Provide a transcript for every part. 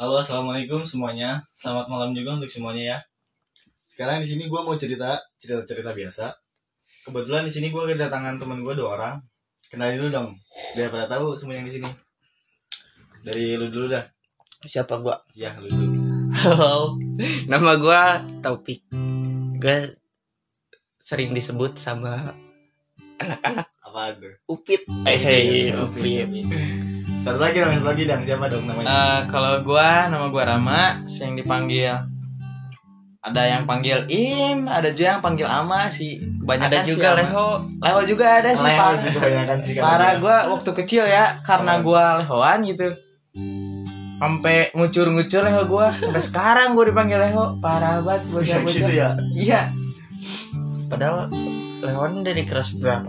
Halo, assalamualaikum semuanya. Selamat malam juga untuk semuanya ya. Sekarang di sini gue mau cerita cerita cerita biasa. Kebetulan di sini gue kedatangan teman gue dua orang. Kenalin dulu dong, biar pada tahu semua yang di sini. Dari lu dulu dah. Siapa gua? Ya, lu dulu. Halo. Nama gua Taufik. Gua sering disebut sama anak-anak Apa tuh? Upit. Eh, hey, Upit. Satu lagi dong, satu lagi dong. Siapa dong namanya? Eh, kalau gua nama gua Rama, sering dipanggil ada yang panggil Im, ada juga yang panggil Ama sih. Kebanyakan Ada juga Ama. Leho. Leho juga ada sih, Leho sih kebanyakan sih. Parah gua waktu kecil ya, karena gua lehoan gitu. Sampai ngucur-ngucur leho gua. Sampai sekarang gua dipanggil leho. Parah banget Bisa bocah-bocah. gitu ya. Iya. Padahal Leon dari kelas berapa?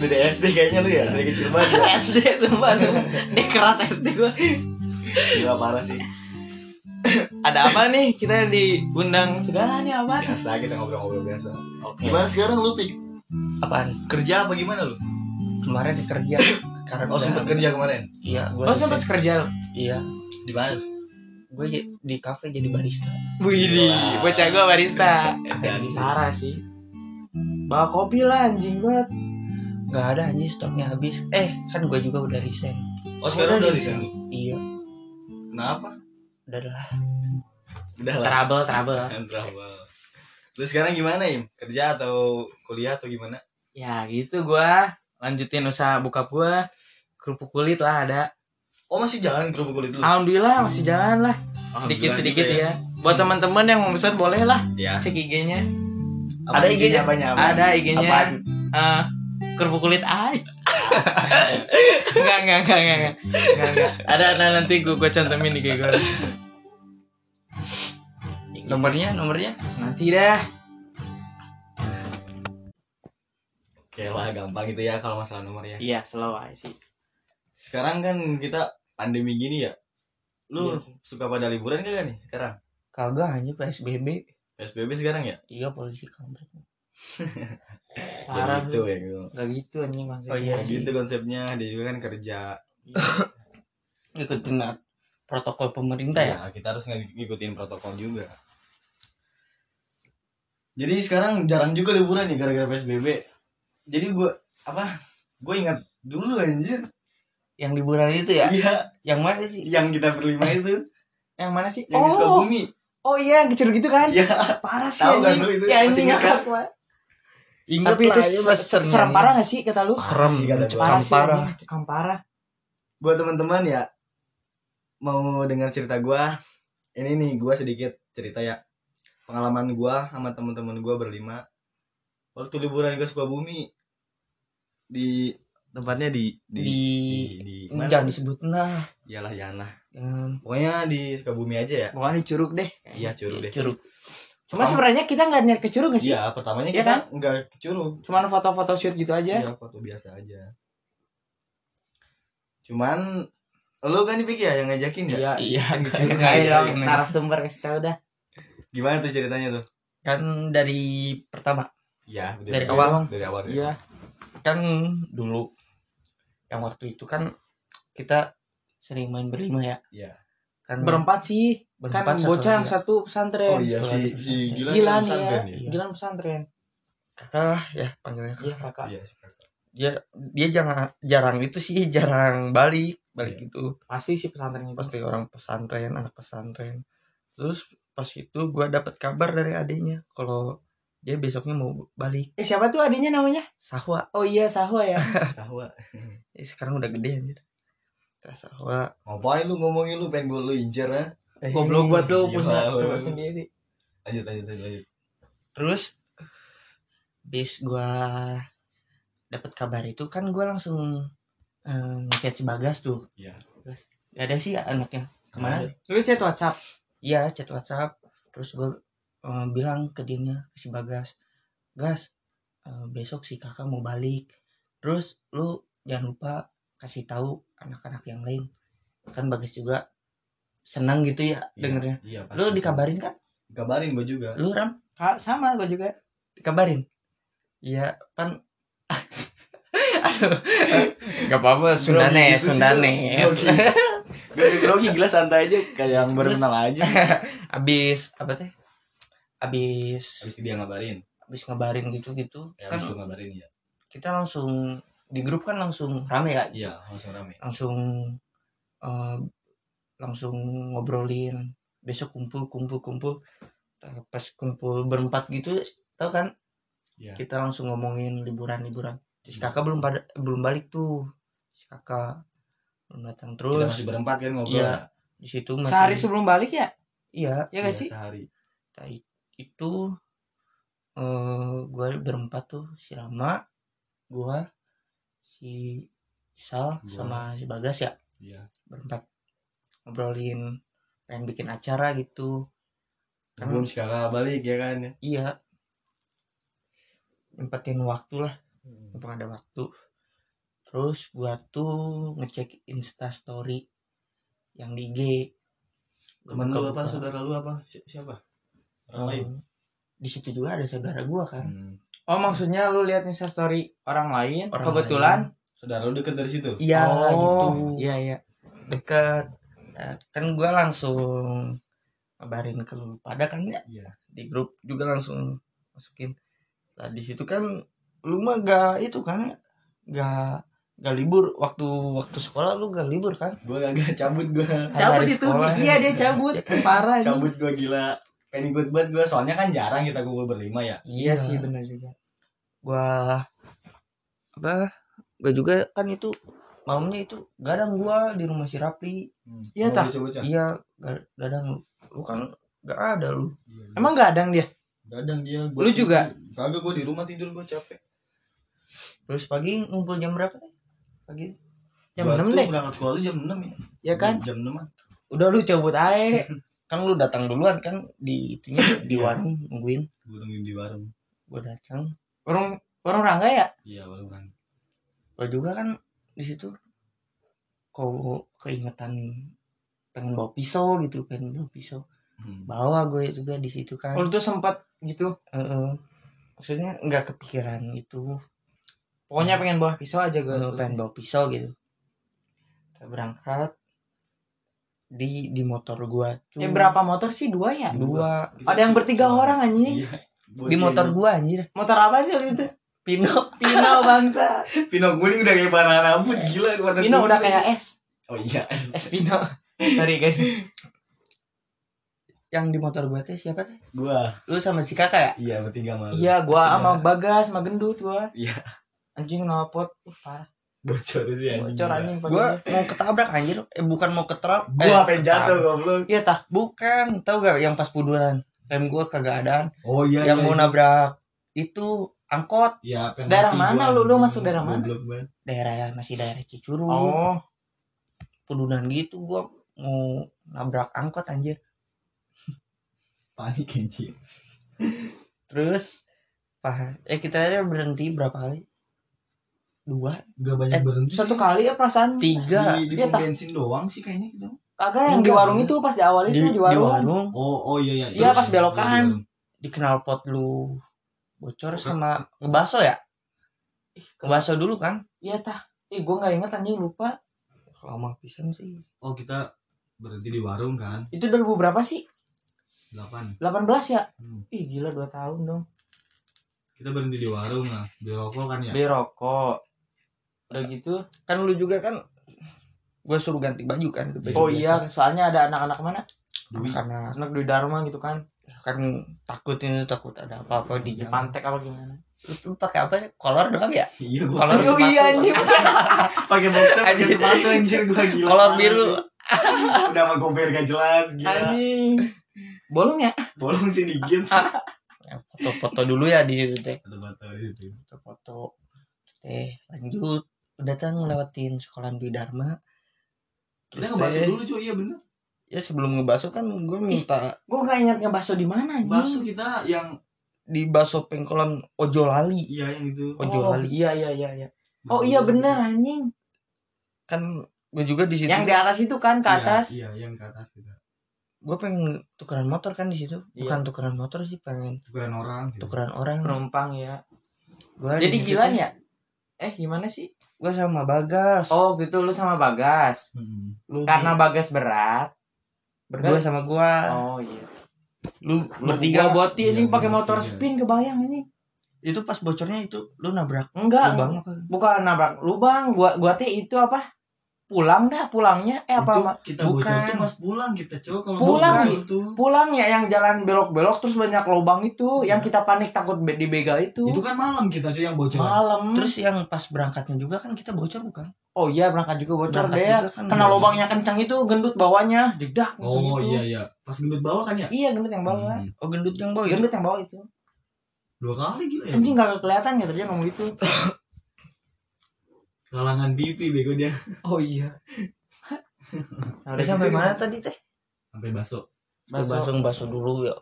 Dari SD kayaknya lu ya, dari kecil banget. ya. SD sumpah, sumpah. Dia keras SD gua. Gila parah sih. Ada apa nih? Kita diundang segala nih apa? Biasa kita ngobrol-ngobrol biasa. Oke. Gimana sekarang lu Pik? Apaan? Kerja apa gimana lu? Kemarin kerja. Karena Oh, sempet kerja kemarin. Iya, gua Oh, sempat kerja. Iya. Di mana? Gue di kafe jadi barista. Wih, bocah gua barista. Parah sih. Bawa kopi lah anjing banget. Gak ada anjing stoknya habis. Eh, kan gue juga udah resign. Oh, sekarang Udah sana. Iya, Kenapa? udah lah. Udah lah. Trouble, trouble. Trouble. Lu sekarang gimana, Im? Kerja atau kuliah atau gimana? Ya gitu gua lanjutin usaha buka gua. Kerupuk kulit lah ada. Oh, masih jalan kerupuk kulit lu? Alhamdulillah masih jalan lah. Alhamdulillah Sedikit-sedikit juga ya. Buat teman-teman yang mau pesan boleh lah. Ya. Cek IG-nya. Ada IG-nya? apanya? Ada IG-nya. Apaan? Kerupuk kulit ay. enggak, enggak, enggak, enggak, enggak. Enggak, enggak. Ada nah, nanti gua, gua cantumin di gua. Nomornya, nomornya? Nanti dah. Oke lah, gampang gitu ya kalau masalah nomor ya. Iya, slow aja sih. Sekarang kan kita pandemi gini ya. Lu Iya. suka pada liburan kagak nih sekarang? Kagak anjing PSBB. PSBB sekarang ya? Iya, polisi kampret. Parah gitu lu. ya gitu. Gak gitu anjing maksudnya. Oh, iya sih. gitu konsepnya, dia juga kan kerja. Ikutin uh, protokol pemerintah ya. Ya, kita harus ng- ngikutin protokol juga. Jadi sekarang jarang juga liburan nih gara-gara PSBB. Jadi gua apa? Gue ingat dulu anjir. Yang liburan itu ya? Iya, Yang mana sih? yang kita berlima itu, Yang mana sih? yang di oh, Sukabumi. oh iya, yang kecil gitu kan? Iya. Parah sih Tahu kan lu itu? Ya Masih anjing ingat kan? ngakak, Pak. Ingat Tapi itu ya, se- serem serem parah gak sih kata lu? Serem, cekam Parah sih, parah. Buat teman-teman ya mau dengar cerita gua, ini nih gua sedikit cerita ya. Pengalaman gua sama teman-teman gua berlima waktu liburan ke Sukabumi di tempatnya di di Di, di, di mana? jangan disebut nah. Iyalah jangan lah. Jangan Pokoknya di Sukabumi aja ya. Bukan di Curug deh. Iya, Curug deh. curug. Cuma sebenarnya kita nggak niat ke Curug sih? Iya, pertamanya Iya kita kan? nggak ke Curug. Cuman foto-foto shoot gitu aja. Iya, foto biasa aja. Cuman lu kan dipikir ya yang ngajakin ya? Iya, Iya, Yang di iya, iya, Ayo, iya. narasumber kasih tau dah. Gimana tuh ceritanya tuh? Kan dari pertama Ya, Dari dulu. awal. Dari awal. dari Iya. kan dulu yang waktu itu kan kita sering main berlima ya. Iya. Kan Berempat sih. Berempat Kan bocah yang ya. satu pesantren. Oh iya si si Gilan Gilan kan ya. pesantren Iya. Gilan pesantren. kakak lah ya panggilnya Iya, kakak. Iya, si kakak. Dia dia jangan jarang itu sih jarang balik balik Iya. itu Pasti sih pesantren itu. pasti orang pesantren anak pesantren terus pas itu gua dapat kabar dari adiknya kalau dia besoknya mau balik Eh siapa tuh adiknya namanya? sahwa Oh iya, Sahwa ya. Sahwa. eh, sekarang udah gede anjir Kita sahwa Ngapain lu ngomongin lu pengen gue lu incer ha? Goblok buat lu Gila, punya lu. sendiri. Lanjut lanjut lanjut. lanjut. terus bis gua dapat kabar itu kan gua langsung eh, ngechat si bagas tuh Iya. Bagas, gak ada sih anaknya ke mana Lu chat WhatsApp. iya chat whatsapp terus gua eh, bilang ke dianya ke si bagas gas eh, besok si kakak mau balik terus lu jangan lupa kasih tahu anak-anak yang lain kan bagas juga senang gitu ya Iya, dengernya Iya, pasti. lu dikabarin kan Kabarin gue juga. lu ram Ka- Sama gue juga. dikabarin iya pan aduh nggak apa-apa Grogi Sundanes gitu sih, Sundanes grogi. Gak usah grogi gila santai aja kayak yang baru kenal aja. abis apa teh abis Habis itu dia ngabarin. abis ngebarin gitu gitu Ya, kan habis itu ngabarin ya. kita langsung di grup kan langsung rame ya Iya, langsung rame. langsung eh, langsung ngobrolin besok kumpul kumpul kumpul pas kumpul berempat gitu tau kan Iya. kita langsung ngomongin liburan liburan si kakak belum pada belum balik tuh si kakak belum datang Kita terus masih berempat kan ngobrol. Iya. di situ masih Sehari sebelum balik ya? iya Ya Iya, gak sih? Sehari. Nah, itu eh gue berempat tuh si Rama gua si Sal Gua. sama si Bagas ya Iya. berempat ngobrolin pengen bikin acara gitu Kan- Belum sekali balik ya kan. iya nyempetin waktu lah mumpung ada waktu terus gua tuh ngecek insta story yang di IG Gua Temen lu apa? Saudara lu apa? Si- Siapa? Orang lain. Hmm, di situ juga ada saudara gua kan Hmm. Oh maksudnya lu lihat story orang lain Orang kebetulan Saudara lu deket dari situ. iya gitu oh, Iya iya. dekat Nah, kan gua langsung kabarin ke lu pada kan ya Iya. di grup juga langsung masukin nah di situ kan lu mah gak itu kan gak gak libur waktu waktu sekolah lu gak libur kan Gua gak cabut gua. Cabut itu. sekolah. Iya dia cabut. Parah. Cabut gua gila. Pengen ikut banget gua soalnya kan jarang kita kumpul berlima ya. Iya sih benar juga. gua apa gua juga kan itu malamnya itu gadang gua di rumah si Rapli Iya, Sama tah. iya ga- gadang lu lu kan gak ada lu Iya, iya. Emang gak ada dia? Gadang dia. Lu juga? Kagak gua di rumah tidur gua capek. terus pagi ngumpul jam berapa pagi Jam Gua 6 tuh deh. Berangkat sekolah tuh jam 6 ya. Ya kan? Jam 6 an. Udah lu cabut aja. kan lu datang duluan kan di itunya di Iya. warung nungguin Gua nungguin di warung. gua datang Orang orang Rangga ya? Iya, warung orang. gua juga kan di situ kok keingetan pengen bawa pisau gitu pengen bawa pisau Hmm. bawa gue juga di situ kan Oh, tuh sempat gitu. Heeh. maksudnya nggak kepikiran itu Pokoknya pengen bawa pisau aja gue. gue pengen bawa pisau gitu kita berangkat di di motor gua tuh Ya berapa motor sih? Dua ya? dua Kita Ada yang bertiga orang anjing. Iya. di motor gua anjir Motor apa sih itu? Pino Pino bangsa. Pino kuning udah kayak warna rambut gila warna Pino kuning udah kayak es. Oh iya. Es Pino. Sorry guys. yang di motor gua tuh siapa teh Gua. lu sama si kakak ya Iya, bertiga malu. Iya, gua sama Bagas sama Gendut gua. Iya. Anjing knalpot. Uh, parah. Bocor sih anjing. Bocor anjing gua mau ketabrak anjir eh bukan mau ketrap Gua eh, pengen jatuh goblok. Iya tah. bukan tahu gak yang pas puduran rem gua kagak ada Oh iya. yang iya, mau iya. nabrak itu angkot Iya, pengen Daerah mana lu? Lu masuk daerah mana? Banget. daerah masih daerah Cicurug Oh, puduran gitu gua mau nabrak angkot anjir Panik anjing. terus Pak, eh kita aja berhenti berapa kali dua Gak banyak Eh, berhenti. satu sih. kali ya perasaan. tiga Di, di Iya, tah. bensin doang sih kayaknya gitu. Kagak yang di Enggak, warung enggak. itu pas di awal itu di, warung. Oh, oh iya iya. Iya, pas belokan. iya, di warung. di knalpot lu bocor sama ngebaso ya Ih, ngebaso dulu kan Iya tah. Ih, gua nggak inget anjing lupa. lama pisan sih Oh, kita berhenti di warung kan. Itu 2000 berapa sih? 8. 18 ya? Hmm. Ih, gila 2 tahun dong. Kita berhenti di warung lah. Beli rokok kan ya. Beli rokok. Udah gitu. kan lu juga kan gue suruh ganti baju kan Oh biasa. iya, soalnya ada anak-anak mana? Dwi. karena Anak Dwi Dharma gitu kan. Kan takut ini takut ada apa-apa di Di jalan pantek apa gimana? lu, pakai apa ya kolor doang ya Iya, gua Kolor Oh iya anjing. pakai boxer, pakai Anjing. sepatu anjir gua gila. kolor biru Udah sama gober gak jelas gila. Anjing. Bolong ya? Bolong sih dikit. Ya, foto-foto dulu ya di situ teh Foto-foto di situ. foto-foto teh lanjut udah kan ngelewatin sekolah Dwi Dharma Kita terus ngebahas teh dulu cuy, iya bener. Ya sebelum ngebaso kan gue minta Gua nggak ingat ngebaso di mana anjing. Bakso kita yang di baso pengkolan Ojo Lali iya yang itu. Oh, Oh, Lali. iya iya iya iya. Oh iya bener anjing. kan gue juga di situ Yang di atas itu kan ke Iya, atas. Iya, yang ke atas kita. gue pengen tukeran motor kan di situ Iya. bukan tukeran motor sih pengen Tukeran orang. gitu. tukeran orang Penumpang ya. gua Jadi gila ya? eh gimana sih gua sama Bagas oh gitu lu sama Bagas Hmm. lu karena Bagas berat berdua sama gua. Oh iya. Lu bertiga gua boti Iya, ini pakai motor spin kebayang ini itu pas bocornya itu lu nabrak enggak lubang apa? bukan nabrak lubang gua gua teh itu apa pulang dah pulangnya eh apa Itu kita Bukan. tuh pas pulang kita cowok kalau Pulang bocor sih. tuh. pulang ya yang jalan belok-belok terus banyak lubang itu yang kita panik takut be- dibegal itu, Itu kan malam kita cuy yang bocor. malam terus yang pas berangkatnya juga kan kita bocor bukan oh iya berangkat juga bocor Berangkat deh juga kan kena bocor. lubangnya kencang itu gendut bawahnya jedak Oh gitu. iya iya. Pas gendut bawah kan ya? iya gendut yang bawah Hmm. oh gendut yang bawah itu gendut yang bawah itu Dua kali gila ya. anjing gak kelihatan gitu dia ngomong gitu Kalangan pipi bego dia. oh iya nah, udah sampai mana tadi teh Sampai baso. baso, baso baso dulu ya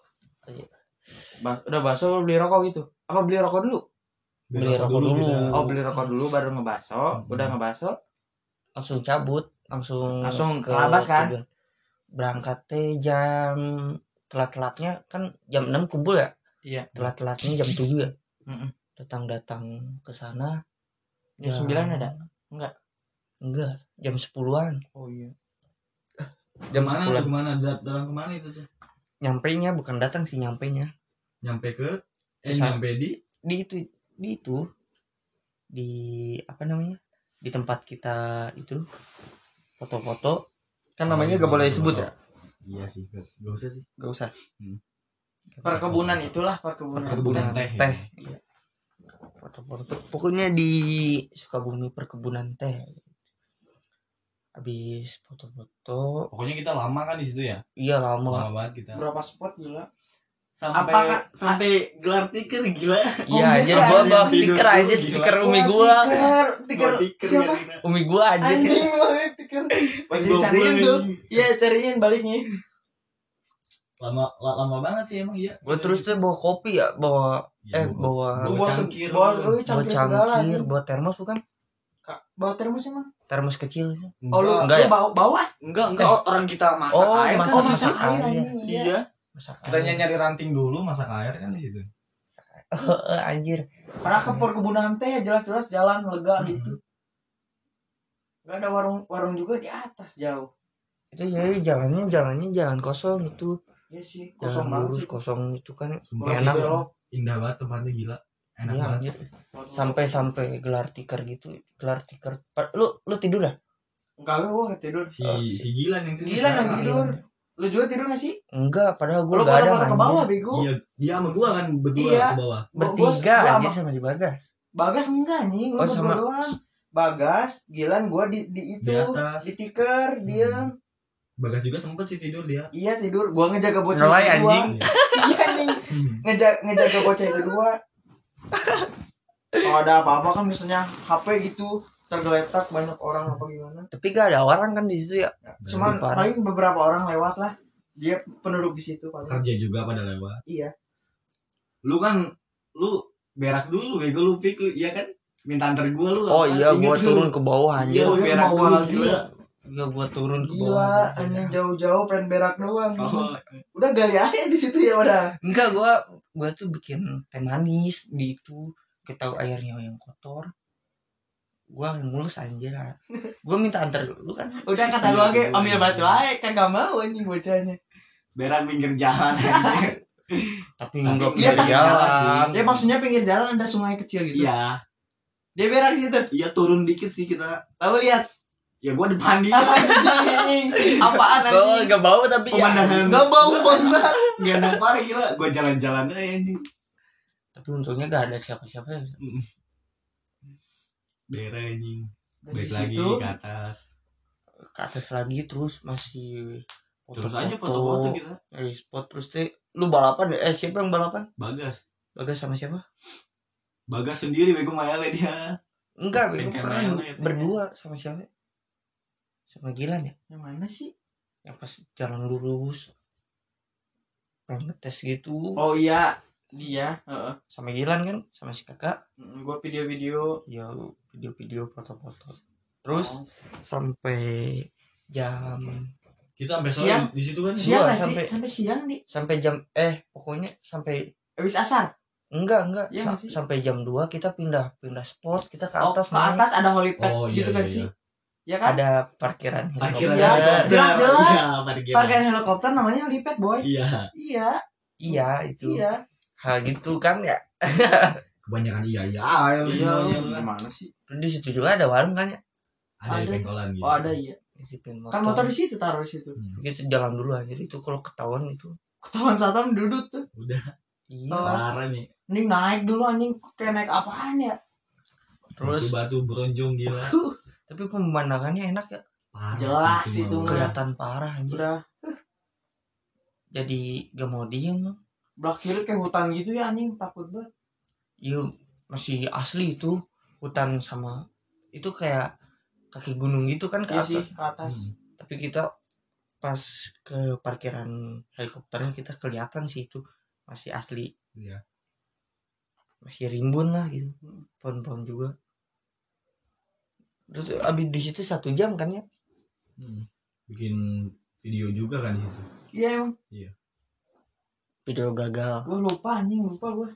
Ba- udah baso beli rokok gitu apa beli rokok dulu Beli rokok dulu. kita. oh beli rokok dulu baru ngebaso Hmm. udah ngebaso langsung cabut langsung Langsung ke Labas, kan? tujuan. berangkat teh jam telat-telatnya kan jam 6 kumpul ya iya telat-telatnya jam 7 ya Mm-mm. datang-datang ke sana jam sembilan ada? Enggak. Enggak. Jam 10-an oh iya. Jam 10 tuh ke mana? Dat- Dalam ke mana itu tuh? nyampe nya bukan datang sih nyampe nya Nyampe ke? Eh nyampe di? Di itu di itu. Di apa namanya? Di tempat kita itu. Foto-foto. Kan namanya Oh, gak boleh iya, sebut foto. ya? Iya sih, gak usah sih. gak usah. Hmm. perkebunan itulah perkebunan. Perkebunan teh. teh. Iya. Foto-foto pokoknya di Sukabumi perkebunan teh. Habis foto-foto. Pokoknya kita lama kan di situ ya. iya lama. Lama banget kita. berapa spot gila? Sampai Apakah- sampai gelar tiker gila. iya Oh, anjir iya, gua bawa tiker aja tiker umi gua. tiker tiker siapa? umi gua aja anjing banget tiker cariin tuh. iya cariin baliknya Lama la- lama banget sih emang iya. gua terus tuh bawa kopi ya bawa Iya, eh bawa bawa bawa cangkir. bawa bawa- oh, bawa cangkir cangkir bawa termos bukan Kak, bawa termos emang termos kecil oh lu Enggak ya? bawa bawa Enggak, enggak orang kita masak Oh, air masak- kan oh masak air air. anjing iya Iya. masak Kita air. nyari ranting dulu masak air kan di situ. Eh, anjir karena ke perkebunan teh jelas-jelas jalan lega Hmm. gitu Gak ada warung warung juga di atas jauh itu jadi jalannya jalannya jalan kosong itu ya sih kosong banget lurus sih kosong itu kan Sumpah enak sih, belok. Indah banget tempatnya gila. Enak Iya, banget. anjir. sampai sampai gelar tikar gitu gelar tikar lu lu tidur dah enggak gue gak tidur Si si Gilan yang tidur. Gila yang tidur lu juga tidur gak sih enggak padahal lu gua gak ada foto-foto ke bawah bego Iya, dia sama gua kan berdua Iya. ke bawah. Gua- gua- bertiga gua aja sama- sama si bagas Bagas enggak nih, lu Oh, berdua sama- doang. Bagas, Gilan gua di di itu, Di atas. di tiker, dia. Hmm. Bagas juga sempet sih tidur dia. Iya tidur, gua ngejaga bocah Ngelay, itu dua. anjing. Iya anjing, ngejaga ngejaga bocah itu dua. Kalau ada apa-apa kan misalnya HP gitu tergeletak banyak orang apa gimana. tapi gak ada orang kan di situ ya Cuman parah. paling beberapa orang lewat lah. Dia penduduk di situ paling. kerja juga pada lewat. Iya. Lu kan lu berak dulu bego lu pik lu iya kan minta antar gua lu oh iya gua lu? turun ke bawah iya anjir lu Iya, berak bawah dulu lagi. Gila iya gua turun ke Gila, bawah anjing jauh-jauh pengen berak doang. oh, Udah gali aja di situ ya udah. enggak gua gua tuh bikin teh manis di itu kita tahu airnya yang kotor gua yang mulus anjir gua minta antar dulu kan Udah kata gua ge ambil batu aja kan gak mau anjing bocahnya. berak pinggir jalan anjir. tapi Tapi enggak iya, pinggir tapi jalan Ya maksudnya pinggir jalan ada sungai kecil gitu. iya Dia berak di situ. iya turun dikit sih kita Lalu lihat ya gua depan dia anjing. Apaan Gua anjing? enggak bau tapi ya. Pemandangan. Gak bau bangsa. gak ada parah gila. Gua jalan-jalan aja anjing. Tapi untungnya gak ada siapa-siapa ya. berak anjing. Baik lagi situ, ke atas. Ke atas lagi terus masih terus aja foto-foto kita. Dari spot terus teh lu balapan ya? eh siapa yang balapan? Bagas. Bagas sama siapa? Bagas sendiri bego mayale dia. Enggak bego ya. berdua sama siapa sama Gilan ya Yang mana sih? yang pas jalan lurus pengen ngetes gitu Oh iya, dia. Heeh. sama Gilan kan sama si kakak Mm, Gua video-video. ya video-video foto-foto terus Oh. sampai jam kita sampai Siang. sore di situ kan siang Gua nggak sih? sampai- Sampai siang nih. sampai jam eh pokoknya sampai Habis asar. enggak enggak Iya Sa- sampai jam 2 kita pindah pindah spot kita ke Oh, atas ke naik. atas ada helipad Oh, iya, gitu kan iya, sih iya. Ya kan ada parkiran Parkiran Iya, helikopter. jelas-jelas. Iya, parkiran. parkiran helikopter namanya helipad boy Iya. iya iya itu iya hal gitu kan ya Kebanyakan iya iya. Ah, iya semuanya lah. gimana sih di situ juga ada warung kan ya Ada di Ada. pengkolan gitu. oh ada iya Isi pin kan motor di situ taruh di situ Hmm. gitu jalan dulu aja itu kalau ketahuan itu ketahuan satam duduk tuh Udah iya Oh. parah nih. ini naik dulu anjing kayak naik apaan ya terus batu beronjong gila. Tapi pemandangannya enak ya? Parah Jelas sih itu kelihatan parah anjir udah. Jadi gak mau diem Bang. kiri kayak hutan gitu ya anjing. Takut banget. Iya masih asli itu. Hutan sama itu kayak kaki gunung gitu kan ke iya atas. sih ke atas. Hmm. tapi kita pas ke parkiran helikopternya kita kelihatan sih itu masih asli. Iya. masih rimbun lah gitu. Pohon-pohon juga terus abis di situ satu jam kan ya Hmm. Bikin video juga kan di situ. iya emang video gagal gue lupa anjing lupa gue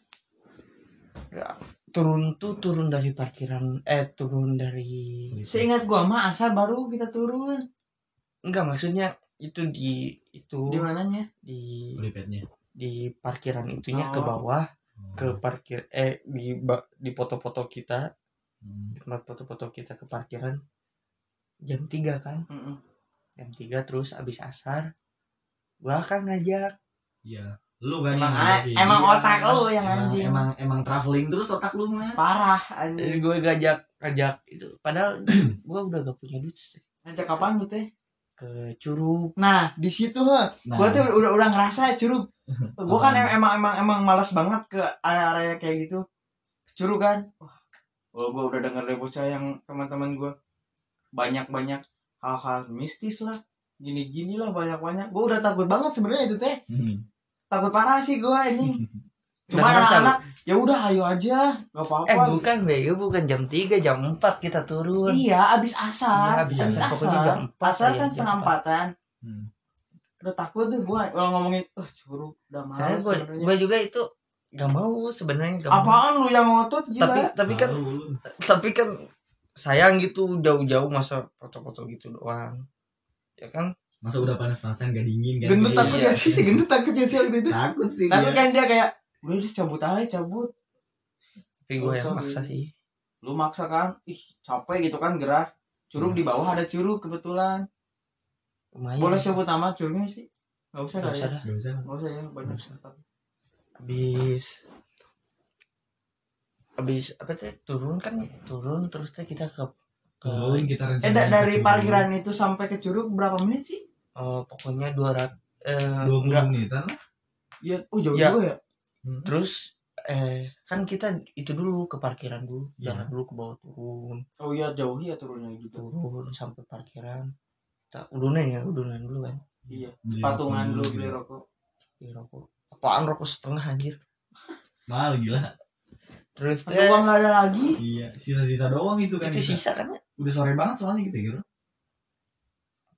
turun tuh turun dari parkiran eh turun dari seingat gua mah asal baru kita turun enggak maksudnya itu di itu di mananya di Helipad-nya. di parkiran itunya ke Oh. bawah Oh. ke parkir eh di ba- di foto-foto kita Hmm. tempat foto-foto kita ke parkiran jam 3 kan Mm-mm. jam 3 terus abis asar gua kan ngajak Iya. Lu kan Emang- yang emang Iya. otak lu yang Emang- anjing. Emang emang traveling terus otak lu mah. parah anjing gue ngajak ngajak itu padahal gua udah gak punya duit sih. ngajak kapan lu teh ke Curug nah di situ Nah, gua tuh udah udah ngerasa curug gua kan em- emang emang emang malas banget ke area-area kayak gitu curug kan wah Wah, gua udah denger dari bocah yang teman-teman gua. Banyak-banyak hal-hal mistis lah. Gini-gini lah banyak-banyak. Gua udah takut banget sebenarnya itu teh. Hmm. takut parah sih gua ini. Cuma anak-anak ya udah ayo aja. Nggak eh apa-apa bukan bego bukan jam 3 jam 4 kita turun. Iya abis asar. Iya, abis asar. Pokoknya jam empat asar ya, kan setengah empat. empatan. Hmm. udah takut tuh gua. Kalau ngomongin oh curug udah gue sebenarnya. gue juga itu gak mau sebenarnya gak mau. apaan lu yang ngotot gila Tapi tapi kan tapi kan sayang gitu jauh-jauh masa foto-foto gitu doang. Ya kan? Masa udah panas-panasan gak dingin kan? gendut takut ya sih si gendut takut ya sih waktu itu Takut sih tapi dia. kan dia kayak udah cabut aja cabut Tapi gue yang Usah, maksa sih. lu maksa kan ih capek gitu kan gerah curug Hmm. di bawah ada curug kebetulan Lumayan. boleh sebut nama curugnya sih nggak usah Gak lah usah ya dah. Gak usah. nggak usah ya banyak Nggak usah. Habis. Habis apa tuh turun kan turun terus tuh kita ke ke Turun kita eh da- ke dari parkiran itu sampai ke curug berapa menit sih? Eh, pokoknya 200 eh 20 enggak. menitan ya oh jauh Ya. juga ya terus eh kan kita itu dulu ke parkiran dulu. Iya. jalan dulu ke bawah turun. Oh iya jauh ya turunnya gitu turun sampai parkiran. Kita udunan ya udunan dulu kan. Iya Beli patungan dulu beli rokok. Di rokok apaan rokok setengah anjir Mahal gila. terus teh uang nggak ada lagi Iya, sisa-sisa doang itu kan. itu kita. sisa kan ya? Udah sore banget soalnya gitu ya.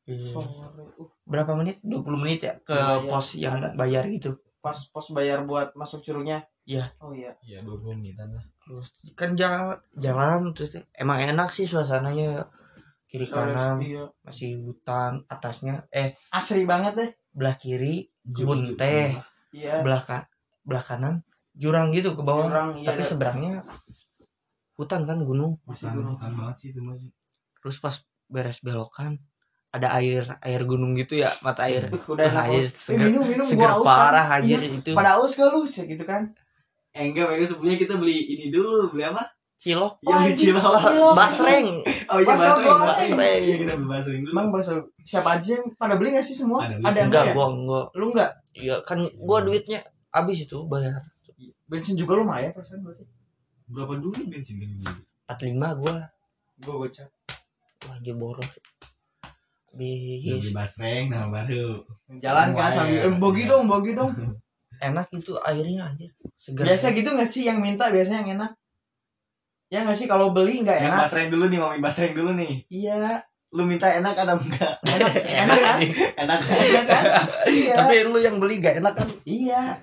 Iya. sore uh, berapa menit 20 menit ya ke Bayar. pos yang Ada. bayar gitu pas pos bayar buat masuk curugnya Iya. oh iya Iya, 20 menitan lah. terus kan jalan jalan terus emang enak sih suasananya kiri Sore, kanan iya. masih hutan atasnya eh asri banget deh belah kiri kebun teh. Iya. Belah ka- belah kanan jurang gitu ke bawah. Jurang, iya, tapi ada- seberangnya hutan kan gunung. Masih gunung. Hutan banget sih itu masih. terus pas beres belokan ada air air gunung gitu ya mata air. Udah enak air banget. Eh, seger, minum minum seger gua haus parah kan. anjir Iya, itu. Pada haus gak lu? Sih gitu kan? Eh enggak, mereka sebelumnya kita beli ini dulu, beli apa? cilok. Iya, beli anjing, cilok. cilok. basreng. Oh iya, basreng, basreng. Iya, kita beli basreng dulu. emang bakso siapa aja yang pada beli gak sih semua? Ada ada enggak enggak ya? gua enggak. Lu enggak iya kan gua duitnya habis itu bayar. Bensin juga lumayan persen berarti. Berapa dulu bensin kan dulu? 45 gua. Gua gocap wah dia boros. Habis beli basreng nama baru. jalan kan sambil eh, bogi dong bogi dong. Enak itu airnya anjir. Segar biasa gitu gak sih yang minta biasanya yang enak? Ya gak sih kalau beli nggak Yang enak. Basreng dulu nih, ngomongin basreng dulu nih. iya Lu minta enak ada enggak? enak enak kan? Enak. enak kan? Iya. Tapi lu yang beli gak enak kan? Iya.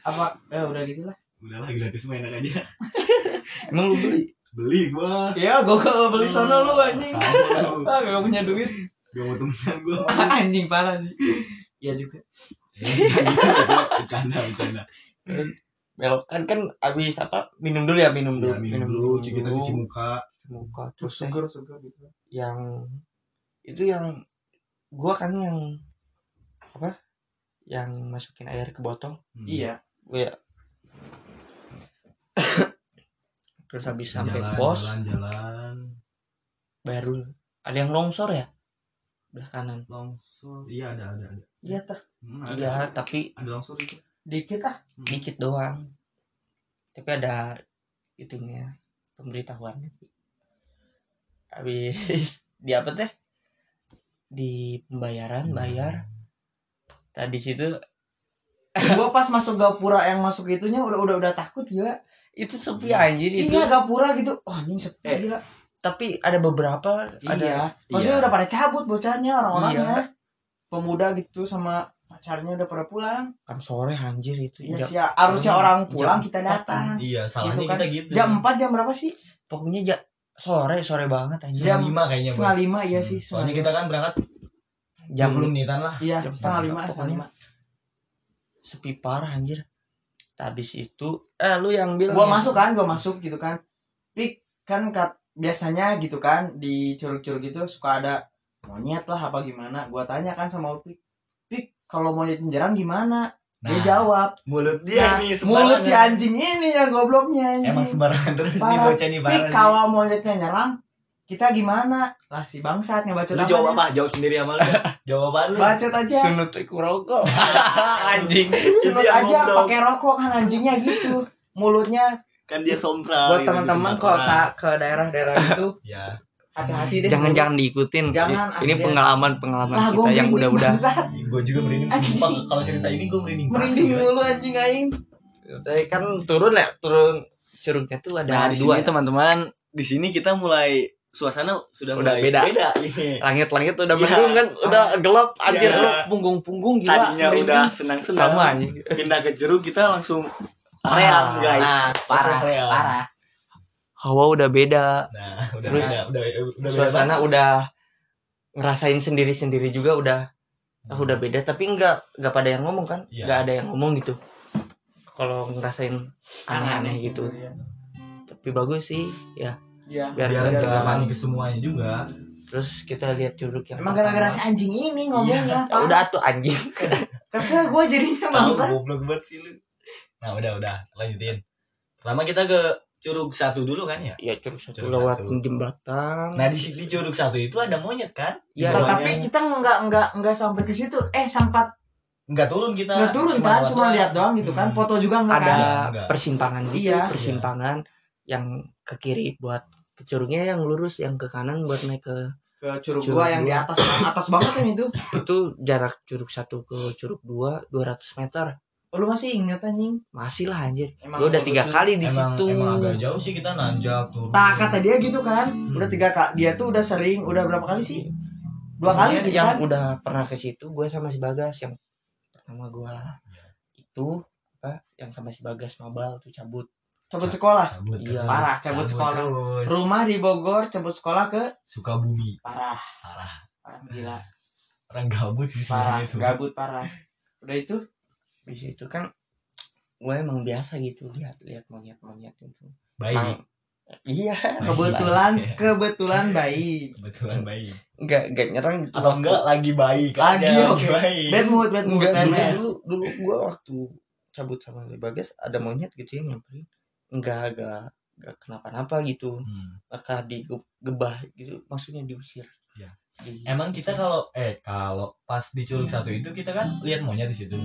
Apa? Eh udah gitu lah. Udahlah gratis mah enak aja. Emang lu beli? Beli gua. Ya, gua ke beli sono lu anjing. Ah, gak punya duit. gak mau temenan gua. Anjing parah sih. Iya juga. Eh, bercanda bercanda belok kan kan abis apa? Minum dulu ya minum dulu Ya, minum dulu. cuci kita cuci muka muka. Terus Seger seger gitu. yang itu yang gua kan yang apa? Yang masukin air ke botol. Hmm. Iya. gue ya. Terus habis sampai jalan, pos jalan jalan. Baru ada yang longsor ya? Belah kanan. Longsor. Iya ada ada ada. Iya tah. Hmm, ada, iya ada, tapi ada longsor itu Dikit ah. dikit doang. Tapi ada itunya pemberitahuannya habis di apa teh di pembayaran bayar tadi situ gua pas masuk gapura yang masuk itunya udah udah udah takut gila. itu sepi anjir itu Iya gapura gitu. Oh anjing sepi Eh, gila. tapi ada beberapa ada Iya. Maksudnya Iya. udah pada cabut bocahnya orang-orangnya. Iya. Pemuda gitu sama pacarnya udah pada pulang. kan sore anjir itu Iya jam, sih. Harusnya jam- orang pulang jam kita datang. iya salahnya Gitu kan. kita gitu Jam 4 jam berapa sih? pokoknya ja, sore sore banget anjir Jam lima kayaknya. Setengah lima iya Hmm, sih. soalnya kita kan berangkat jam 20 menitan lah Iya, jam setengah lima, setengah lima. sepi parah anjir habis itu eh lu yang bilang Gua ya? masuk kan, gua masuk gitu kan. Pik kan kat, biasanya gitu kan di curug-curug gitu suka ada monyet lah apa gimana. Gua tanya kan sama Upik. Pik, kalau monyet jarang gimana? Dia jawab. mulut dia Nah, nih mulut si anjing ini yang gobloknya anjing. emang sembarangan terus nih Parah. bocah nih Pik, parah nih. kalau monyetnya nyerang, kita gimana? Lah si bangsat ngebacot lu jawab apa jawab sendiri sama lu jawaban lu Bacot aja. sunut iku rokok anjing Sunut aja pakai rokok kan anjingnya gitu. Mulutnya kan dia sompral buat gitu, teman-teman ke, orang. ke daerah-daerah itu ya hati-hati deh. jangan jangan diikutin Jangan, ini asli. pengalaman pengalaman lah kita yang udah-udah gue juga merinding sumpah kalau cerita ini gue merinding merinding mulu anjing aing. Tapi kan turun ya turun curugnya tuh ada nah di dua sini teman-teman di sini kita mulai suasana sudah Udah mulai beda. beda ini langit-langit udah Iya. mendung kan udah gelap anjir Iya. Lu punggung-punggung gila. tadinya merinding. udah senang-senang sama anjing pindah ke jeruk kita langsung real guys Nah, parah, parah. Hawa udah beda. Nah udah Terus, beda, udah udah beda suasana banget. udah ngerasain sendiri-sendiri juga udah ah, udah beda. Tapi enggak enggak pada yang ngomong kan? Iya. enggak ada yang ngomong gitu. Kalau ngerasain aneh-aneh gitu Iya. tapi bagus sih ya. Iya. biar, biar biar jalani ke semuanya juga. Terus kita lihat curug yang Emang gara-gara si anjing ini ngomongnya. Ya udah tuh anjing. Kesel gue jadinya bangsa. goblok banget sih lu. Nah udah udah. Lanjutin. Pertama kita ke curug satu dulu kan ya ya curug satu Curug lewat satu. jembatan nah di di curug satu itu ada monyet kan Iya, Nah, tapi kita nggak nggak nggak sampai ke situ. Eh sempat nggak turun kita nggak turun kan, lewat cuma lihat doang gitu kan. Hmm. Foto juga nggak ada kan. persimpangan gitu Iya. persimpangan yang ke kiri buat ke curugnya yang lurus yang ke kanan buat naik ke Ke curug Curug gua yang di dua. atas atas banget kan itu. itu jarak curug satu ke curug dua 200 meter lu masih inget anjing? masih lah anjir Emang gue udah tiga lucu. kali di emang situ emang agak jauh sih kita nanjak turun Nah kata dia gitu kan, Hmm. udah tiga kali. Dia tuh udah sering, udah berapa kali sih? Dua kali gitu yang kan? udah pernah ke situ gue sama si Bagas yang pertama gue itu apa yang sama si Bagas mabal tuh cabut Cabut sekolah. cabut Iya. Parah, cabut sekolah. terus. Rumah di Bogor, cabut sekolah ke Sukabumi parah, parah parah gila, orang gabut sih parah, itu gabut parah. Udah itu di situ kan gue emang biasa gitu lihat lihat monyet monyet itu baik Mang- iya Baik. kebetulan, Iya. kebetulan baik. kebetulan baik nggak nggak nyerang gitu atau enggak lagi baik Lagi, aja, oke. baik Bad mood, bad mood, Enggak dulu, dulu dulu gue waktu cabut sama si Bagas ada monyet gitu yang nyamperin enggak enggak enggak kenapa-napa gitu Hmm. maka digebah gitu maksudnya diusir Iya. Di- Emang kita kalau eh kalau pas di curug satu itu kita kan lihat monyet di situ.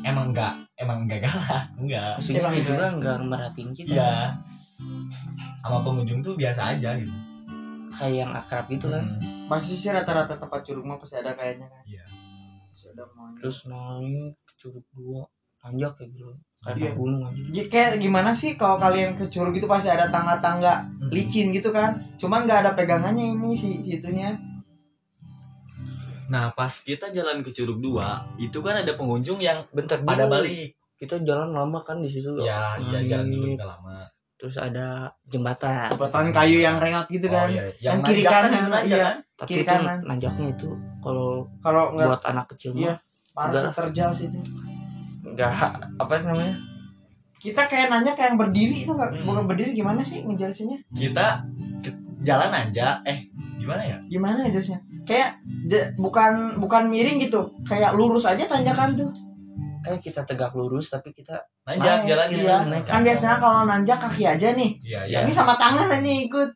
Emang enggak, emang enggak galak, enggak. maksudnya Emang juga enggak merhatiin kita Iya. Sama pengunjung tuh biasa aja gitu. kayak yang akrab gitu kan Hmm. Pasti sih rata-rata tempat curug mah pasti ada kayaknya kan. Iya. Pasti ada monyet. terus naik ke curug dua tanjak kayak gitu kayak Iya. gunung aja Ya, kayak gimana sih kalau kalian ke curug itu pasti ada tangga-tangga Hmm. licin gitu kan cuman nggak ada pegangannya ini si situnya Nah, pas kita jalan ke curug dua, itu kan ada pengunjung yang bentar pada dulu. balik. kita jalan lama kan di situ ya iya jalan dulu nggak lama terus ada jembatan jembatan kayu yang rengat gitu kan oh, iya. Yang kiri nanjak kan kanan, yang iya. kan? tapi Kiri itu kanan. nanjaknya itu kalau kalau buat anak kecil Iya. mah parah enggak. terjal sih itu nggak apa sih namanya kita kayak nanya kayak yang berdiri itu nggak Hmm. bukan berdiri gimana sih ngejelasinnya kita ke- jalan aja. Eh gimana ya? Gimana ngejelasinnya kayak je- bukan bukan miring gitu. Kayak lurus aja tanjakan tuh. Kayak kita tegak lurus tapi kita nanjak Naik, jalannya iya. naik kan biasanya kalau nanjak kaki aja nih. Iya iya. Ini sama tangan aja ikut.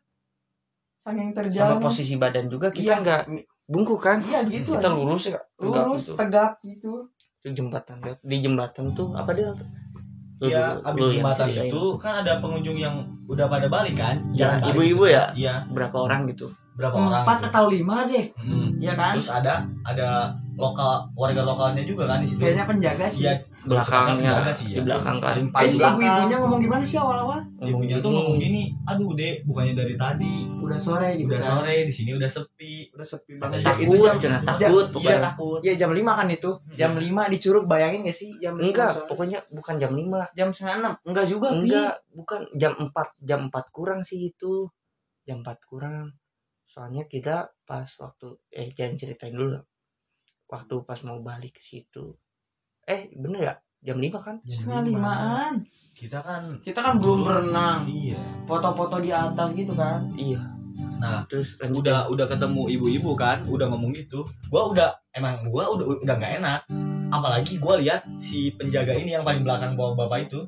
Saking terjal sama posisi badan juga kita Iya. nggak bungkuk kan? Iya gitu kita aja. lurus ya tegak lurus gitu. tegap gitu. Itu jembatan di jembatan tuh apa dia Iya, abis jembatan ceritain. itu kan ada pengunjung yang udah pada balik kan? Ya, ibu-ibu ya? Iya, berapa orang gitu berapa orang? empat gitu. atau lima deh Hmm. Iya kan Terus ada ada lokal warga lokalnya juga kan di situ. kayaknya penjaga sih Iya, belakangnya penjaga sih, di ya. belakang kan Paling eh si ibu-ibunya ngomong gimana sih awal-awal Ibunya tuh ngomong gini, aduh dek, bukannya dari tadi, udah sore gitu udah kan. sore di sini udah sepi. Udah sepi banget gitu. itu takut jam jam- takut Iya pokoknya takut. Iya jam 5 kan itu. Jam 5 di Curug bayangin gak sih? Jam 5 enggak pokoknya bukan jam 5 jam setengah 6. Enggak juga, Pi. enggak bukan jam 4 jam 4 kurang sih itu jam 4 kurang soalnya kita pas waktu eh jangan ceritain dulu lah. waktu pas mau balik ke situ eh bener ya jam 5 kan Setengah limaan. Kita kan Kita kan belum berenang. Iya. Foto-foto di atas gitu kan. iya Nah, terus lanjut udah udah ketemu ibu-ibu kan udah ngomong gitu gua udah emang gua udah udah nggak enak apalagi gua lihat si penjaga ini yang paling belakang bawa bapak itu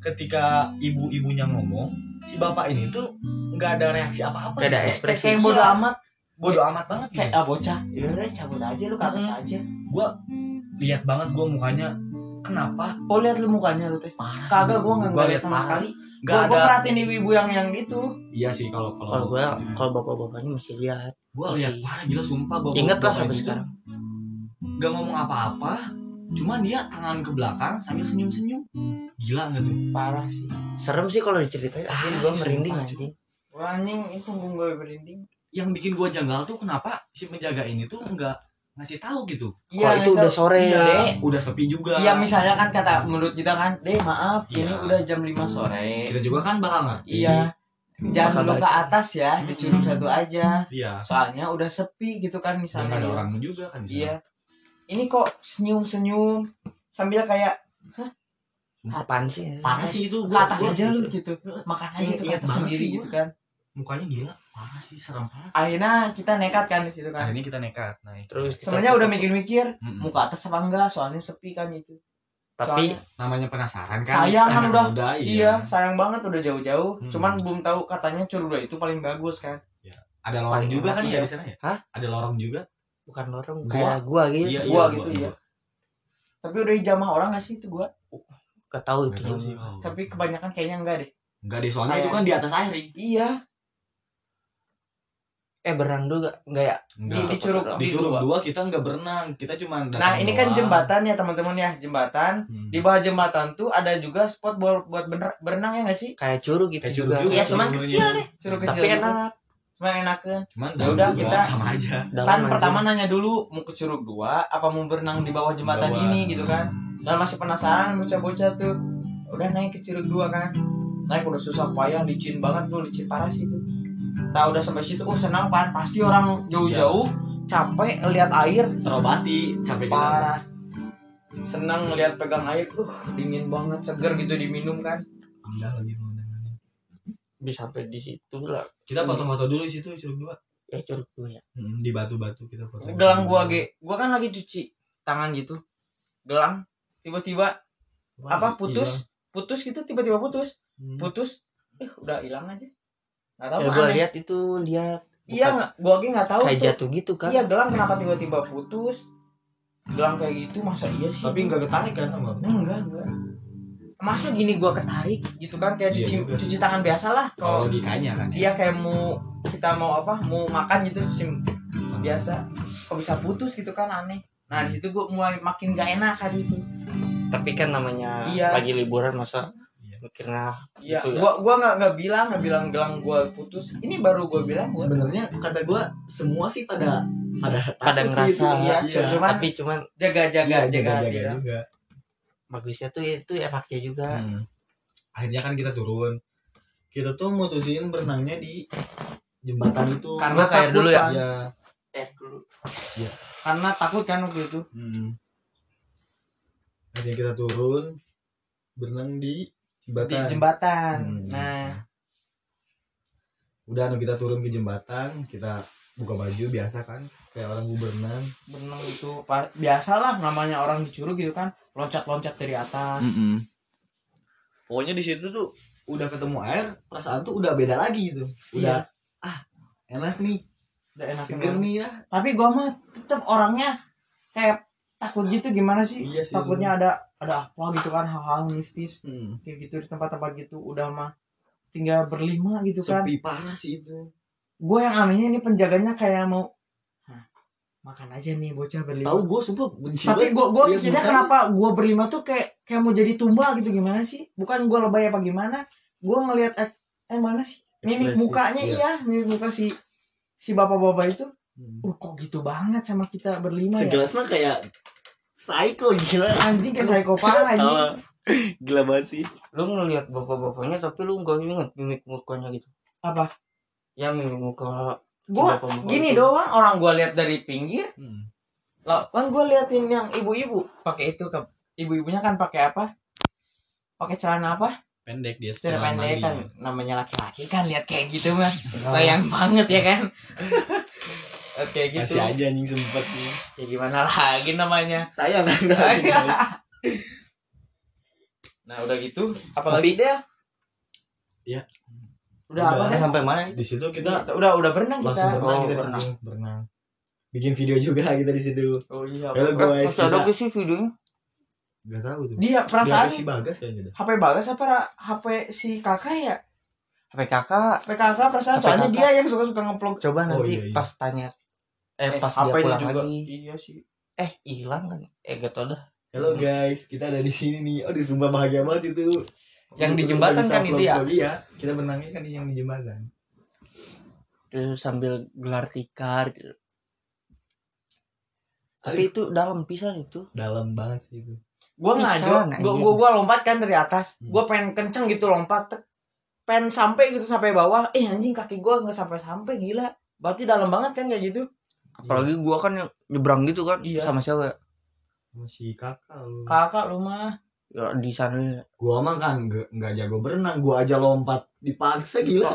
ketika ibu-ibunya ngomong si bapak ini tuh nggak ada reaksi apa-apa Nggak ada ekspresi. Kayak Iya. bodo amat. bodo amat banget gitu. Kayak ah bocah. Ya udah cabut aja lu ke atas Hmm. aja. lihat banget gua mukanya kenapa Oh lihat lu mukanya lu teh. parah. Kagak gua enggak Gua ngeliat lihat sama sekali. Nggak Gua, ada gua perhatiin ibu-ibu yang yang gitu. iya sih kalau kalau kalau gue kalau bapak-bapaknya masih lihat. Gua lihat parah gila sumpah bapak inget lah sampai sekarang. nggak ngomong apa-apa cuman dia tangan ke belakang sambil senyum-senyum. Gila nggak tuh? Parah sih. serem sih kalau diceritain. Akhirnya gue sih, merinding anjing. Wah anjing itu punggung gue berinding. yang bikin gua janggal tuh kenapa si penjaga ini tuh nggak ngasih tahu gitu kalau itu udah sore Iya, Dek. udah sepi juga Iya misalnya kan kata menurut kita kan, deh maaf ini Iya. udah jam 5 sore. kita juga kan bakal ngerti Iya. Jangan dulu balik. ke atas ya, di curug satu aja. iya Soalnya udah sepi gitu kan dan misalnya. ada dia. orang juga kan di sana. Iya. Ini kok senyum-senyum sambil kayak apaan sih parah sih itu ke gua, atas aja lu gitu. Makan aja tuh atas sendiri gitu kan. Mukanya gila parah sih serem parah Akhirnya kita nekat kan di situ kan. akhirnya kita nekat naik terus Sebenarnya udah mikir-mikir ke atas apa enggak soalnya sepi kan gitu. tapi Soalnya- namanya penasaran kan Sayang kan udah. muda, Iya, sayang banget udah jauh-jauh. Hmm. Cuman belum tahu katanya curug itu paling bagus kan. ada lorong Paling juga kan iya. ya di sana ya Hah? ada lorong juga bukan lorong Gua. kayak gua gitu Iya, Gua iya, gitu gua, ya. gua. Tapi udah dijamah orang gak sih itu gua? gak tahu itu sih kalau- Tapi kebanyakan kayaknya enggak deh. Enggak deh soalnya Kayak- itu kan di atas air. Iya, eh berenang juga enggak ya Enggak. di, di curug di curug dua. kita nggak berenang kita cuma Nah, ini kan jembatan ya teman-teman ya, jembatan. Hmm. Di bawah jembatan tuh ada juga spot buat buat berenang ya nggak sih? kayak curug gitu Kayak curug juga juga. Iya, cuman kecil deh. Curug kecil. tapi gitu. enak Cuman enakan. cuman Ya udah, kita- sama aja dalam Kan aja. pertama nanya dulu mau ke curug dua apa mau berenang di bawah jembatan Bawah. ini gitu kan. Dan masih penasaran bocah-bocah tuh. Udah naik ke curug dua kan. Naik udah susah payah, licin banget tuh, licin parah sih tuh. Nah udah sampai situ, oh senang pan. Pasti orang jauh-jauh capek lihat air. Terobati capek kita parah. Senang ngelihat pegang air uh dingin banget seger gitu diminum kan. Indah lagi pemandangannya bisa sampai di situ lah. Kita foto-foto dulu di situ curug dua. Ya curug dua ya. Hmm, di batu-batu kita foto. Gelang gua ge. Gua kan lagi cuci tangan gitu. Gelang tiba-tiba apa putus? putus gitu tiba-tiba putus. Hmm. putus eh udah hilang aja nggak tahu ya gua aneh. lihat itu lihat iya nggak gua ge nggak tahu kayak tuh. jatuh gitu kan iya gelang kenapa tiba-tiba putus? Gelang kayak gitu masa iya sih? Tapi nggak ketarik kan sama enggak enggak. Masa gini gua ketarik gitu kan? Kayak Iya cuci juga. cuci tangan biasa lah kalau kalau logikanya kan ya. iya kayak mau kita mau apa mau makan gitu cuci biasa. Kok bisa putus gitu kan aneh. Nah di situ gue mulai makin gak enak kan itu. Tapi kan namanya Iya. lagi liburan masa Iya. Mikirnya iya Gitu ya. gua gua nggak nggak bilang nggak bilang gelang gua putus ini baru gua bilang gua sebenarnya kata gua semua sih pada pada Pada sih ngerasa, itu. iya, iya cuman tapi cuman jaga jaga Iya, jaga, jaga lah. juga bagusnya tuh itu enaknya juga Hmm. akhirnya kan kita turun kita tuh mutusin berenangnya di jembatan itu Karena Gua kayak takut dulu ya. kan. ya eh dulu Karena takut kan waktu itu. hmm. akhirnya kita turun berenang di jembatan. Di jembatan. Hmm. Nah, udah anu kita turun ke jembatan kita buka baju biasa kan? Kayak orang mau berenang berenang itu biasalah namanya orang di Curug gitu kan, loncat-loncat dari atas. pokoknya di situ tuh udah ketemu air perasaan tuh udah beda lagi gitu. Udah ah enak nih. Udah enak seger nih ya Tapi gua mah tetep orangnya kayak takut gitu gimana sih? Iya sih, Takutnya ada ada apa gitu kan hal-hal mistis hmm. kayak gitu di tempat-tempat gitu udah mah tinggal berlima gitu kan. sepi parah sih itu Gue yang anehnya ini penjaganya kayak mau makan aja nih bocah berlima. tahu gue sumpah benci Tapi gue gue pikirnya mukanya. kenapa gue berlima tuh kayak kayak mau jadi tumbal gitu gimana sih? Bukan gue lebay apa gimana? Gue ngelihat eh, eh mana sih? Mimik Ekspresi, mukanya iya. iya, mimik muka si si bapak-bapak itu. Hmm. Uh kok gitu banget sama kita berlima ya? segelas mah kayak psycho gila Anjing kayak psikopat anjing. Tawa. gila banget sih lu ngeliat bapak-bapaknya tapi lu nggak inget mimik mukanya gitu Apa? ya mimik muka Gue bapak-bapak gini itu. doang orang gue lihat dari pinggir. hmm. Lah, kan gue liatin yang ibu-ibu pakai itu ke ibu-ibunya kan pakai apa? Pakai celana apa? pendek dia Celana pendek kan namanya laki-laki kan lihat kayak gitu mah. Nah, sayang banget ya kan oke gitu. Masih aja anjing sempet nih. Ya gimana lagi namanya? Sayang kan nah udah gitu apalagi? Deh Iya. udah, Udah. apa deh sampai mana? Di situ kita udah udah berenang kita. langsung berenang Oh, kita berenang. situ berenang. Bikin video juga kita di situ. Oh iya. Halo Eh, guys masih ada kita gak sih videonya. Nggak tahu tuh. Dia perasaan si bagas kayaknya deh HP bagas apa Ra- HP si kakak ya? HP kakak. HP kakak perasaan HP soalnya kakak. dia yang suka suka ngeplog. Coba Oh, nanti iya, iya. pas tanya eh, pas dia pulang lagi. Iya sih. Eh hilang kan? Eh gak tau dah. Halo guys, kita ada di sini nih. Oh, di sumpah bahagia banget itu. Yang di jembatan kan itu ya? Iya, kita berenangnya kan yang di jembatan. terus sambil gelar tikar gitu. tapi itu dalam pisan itu. Dalam banget sih itu. gua ngajo gua, gua gua lompat kan dari atas. Hmm. gua pengen kenceng gitu lompat pengen sampai gitu sampai bawah. Eh anjing kaki gua nggak sampai sampai gila. Berarti dalam banget kan kayak gitu apalagi gua kan yang nyebrang gitu kan Iya. sama siapa ya? Masih kakak lu. kakak lu mah ya di sana Gua mah kan nggak nggak jago berenang, gua aja lompat dipaksa gila.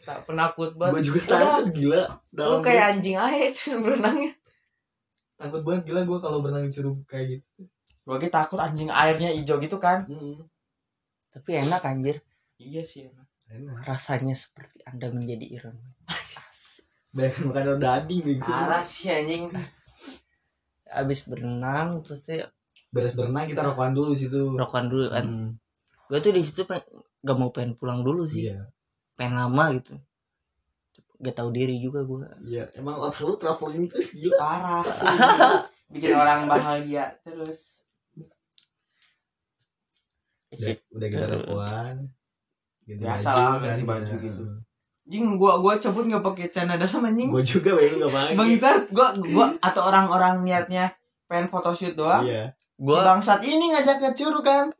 Tak penakut Gua banget juga Udah. takut gila. lu Dalam kayak anjing aja cuman berenangnya takut banget gila gua kalau berenang di curug kayak gitu. gua lagi takut anjing airnya hijau gitu kan Hmm. tapi enak anjir iya sih Enak. rasanya seperti anda menjadi Iron Banyak makan daging begitu. parah sih anjing abis berenang terus tuh Beres berenang kita rokokan dulu situ. rokan dulu kan Hmm. gue tuh di situ gak mau pengen pulang dulu sih Iya. pengen lama gitu gak tahu diri juga gue Iya, emang otak lu traveling terus gila. parah sih bikin orang bahagia terus Udah, udah kita rokokan. Biasa lah, kan, ganti baju kita. gitu. Jing gua gua cabut nggak pakai celana dalam anjing. Gua juga bayi lu gak pakai. Bangsat gua gua atau orang-orang niatnya pengen photoshoot doang. Iya. gue Si bangsat ini ngajak ke Curug kan.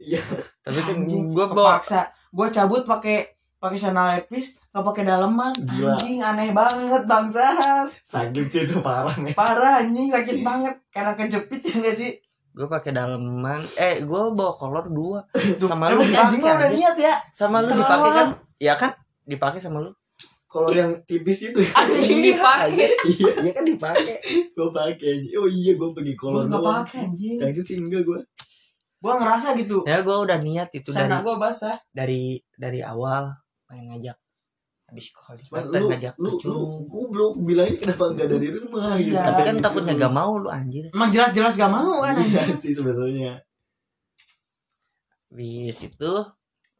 tapi kan bawa kepaksa. Gua cabut pakai pakai celana lepis, nggak pakai daleman. Gila. Anjing aneh banget bangsat. Sakit sih itu parah nih. Parah anjing sakit banget karena kejepit ya gak sih? gue pakai daleman eh gue bawa kolor dua sama lu anjing udah niat ya. sama lu dipakai kan ya kan dipakai sama lu Kalau yang tipis itu Anjing dipakai. iya, iya kan dipakai. Gua pakai aja. Oh iya gua pergi Gua kolor nggak doang. pakai anjing. Yang itu sih enggak gua. Gua ngerasa gitu. ya gue udah niat itu dari Celana gua basah. dari dari awal pengen ngajak habis sekolah pengen lu, ngajak lu, lu, Curug. goblok bilangnya kenapa enggak dari rumah gitu. Iya. tapi kan takutnya gak mau lu anjir Emang jelas-jelas gak mau kan Iya sih sebetulnya. habis itu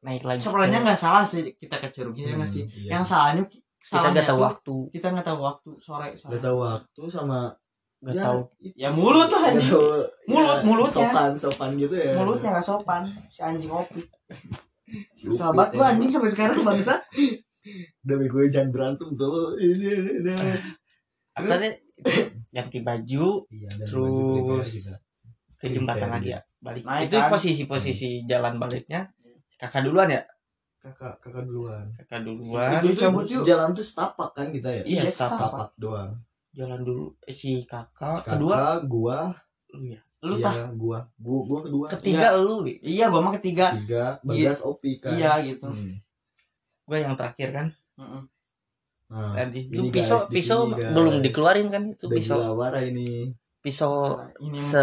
naik lagi Sebenarnya nggak salah sih kita ke Curugnya Hmm, nggak sih. iya. Yang salahnya kita salahnya gak tahu tuh waktu kita nggak tahu waktu sore sore. Gak tahu waktu sama gak ya, tahu Ya mulut lah Gak anjing. tahu, Mulut, ya, mulutnya. Sopan, sopan gitu ya. Mulutnya nggak sopan. Si anjing opi. Si Upit Sahabat gua anjing sampai sekarang bangsa. Udah gue jangan berantem tuh. Ini, ini. apa sih ganti baju Iya, Terus baju kita. ke jembatan lagi dia. ya balik Naik itu kan? posisi-posisi jalan baliknya kakak duluan ya? Kakak kakak duluan. Kakak duluan. Itu cabut yuk. jalan tuh setapak kan kita ya? Iya, setapak. setapak. Doang. Jalan dulu. Eh, si kakak Kakak, kedua? gua. Lu ya? Lu iya, tah. gua. Gua gua kedua. Ketiga lu Wi. Iya, gua mah ketiga. tiga bagas opi kan. Iya gitu. Hmm. gua yang terakhir kan. Mm-mm. Nah, tadi itu ini pisau guys, di pisau guys. belum dikeluarin kan itu udah pisau. ini. Pisau Nah, ini se se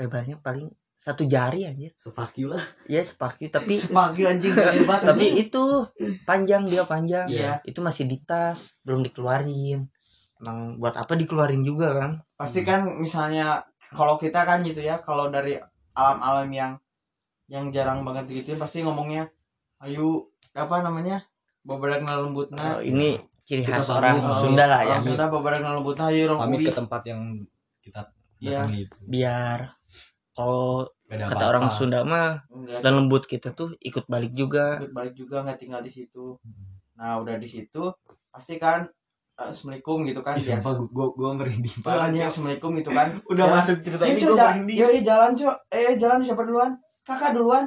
lebarnya paling satu jari anjir. Sepaki lah. Ya sepaki tapi sepagi anjing banget. tapi itu panjang dia panjang. Iya. itu masih di tas belum dikeluarin. Emang buat apa dikeluarin juga kan? Pasti kan misalnya kalau kita kan gitu ya, kalau dari alam-alam yang yang jarang banget gitu pasti ngomongnya ayo apa namanya? Bobadak na lembutna. Oh, ini ciri khas pamit, orang oh, Sunda lah ya. Sunda bobadak na lembutna ayo rong pamit ke tempat yang kita datangi itu. Biar kalau kata apa-apa. orang Sunda mah dan lembut kita tuh ikut balik juga. Ikut balik juga nggak tinggal di situ. Hmm. nah udah di situ pasti kan eh, assalamualaikum gitu kan Ih, sumpah gua gua merinding parah anjing Cok. assalamualaikum gitu kan. Udah Ya. masuk cerita Iya, ini ja- merinding. iya, iya, jalan cok eh jalan siapa duluan? Kakak duluan.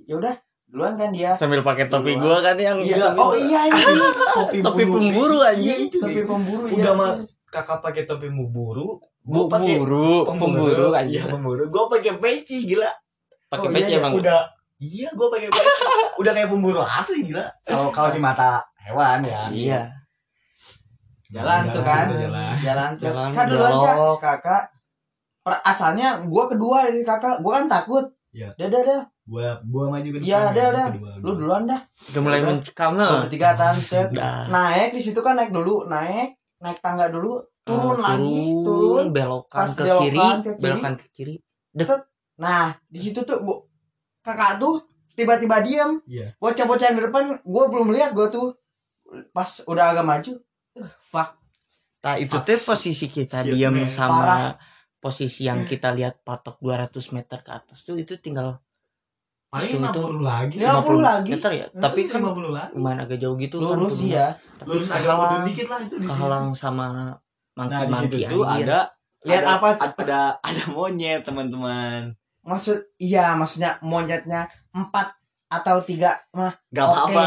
Ya udah duluan kan dia. Sambil pakai topi Duluan. gua kan yang Iya, Iya, oh iya ini topi topi pemburu. Iya, anjing. itu topi pemburu udah ya. mah kakak pakai topi muburu bu gua pakai buru pemburu iya aja pemburu. Gua pakai peci gila. Pakai Oh, peci iya, emang? udah. Iya gua pakai peci. Udah kayak pemburu asli gila. Kalau kalau di mata hewan ya. Iya. Jalan tuh kan. jalan. Jalan tuh. Jalan, kan duluan kak kakak. Per- asalnya gua kedua dari kakak. Gua kan takut. Iya. dah dah dah. Gua gua maju ke Iya, depan, ada. kedua, lu duluan dah. Udah mulai mencekam Gua nah ketiga tan set. Udah. Naik di situ kan naik dulu. Naik naik tangga dulu turun Ah, lagi turun belokan ke belokan kiri ke kiri. belokan ke kiri nah di situ tuh bu kakak tuh tiba-tiba diam Iya. bocah-bocah yang di depan gua belum lihat gua tuh pas udah agak maju uh, fuck Nah itu tuh posisi kita Shit, diam man. sama Parah. posisi yang kita lihat patok 200 meter ke atas tuh itu tinggal paling itu. 50 lagi Ya, 50 lagi. meter ya. Tapi kan 50 lagi lumayan agak jauh gitu kan. lurus sih pegunungan. ya lurus agak dikit lah itu kehalang sama nah di mangki-mangki situ tuh ada lihat ada- apa ada ada monyet teman-teman maksud iya maksudnya monyetnya empat atau tiga mah Gak Oke. apa-apa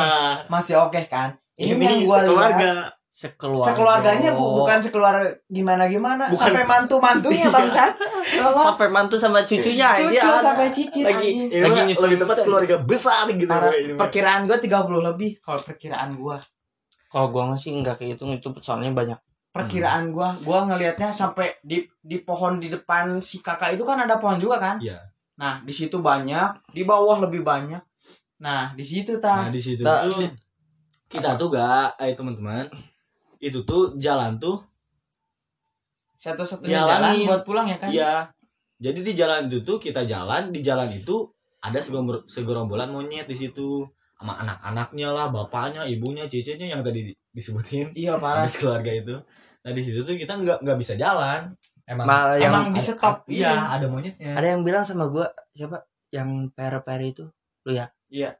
masih oke kan ini, ini yang gua keluarga lihat sekeluarga. sekeluarganya bu bukan sekeluarga gimana gimana Bukan. sampai mantu mantunya Iya. bangsat Apa? sampai mantu sama cucunya cucu anjir. sampai cicit Lagi- ini Lagi nyusul lebih tepat gitu. keluarga besar gitu ini mah. perkiraan gua 30 lebih kalau perkiraan gua Kalau gua masih enggak kehitung itu soalnya banyak. Perkiraan gua gua ngelihatnya sampai di di pohon di depan si kakak itu kan ada pohon juga kan? Iya. nah di situ banyak di bawah lebih banyak. Nah di situ nah ta di situ. Tak- tuh kita tuh gak eh teman-teman itu tuh jalan tuh satu-satunya jalan buat pulang ya kan iya. Jadi di jalan itu tuh kita jalan di jalan itu ada segombor- segorombolan monyet di situ sama anak-anaknya lah bapaknya ibunya cicitnya yang tadi di- disebutin iya parah habis keluarga itu nah di situ tuh kita nggak nggak bisa jalan emang Ma- yang emang di stop iya ada monyetnya ada yang bilang sama gua siapa yang PR-PR itu lu ya? Iya.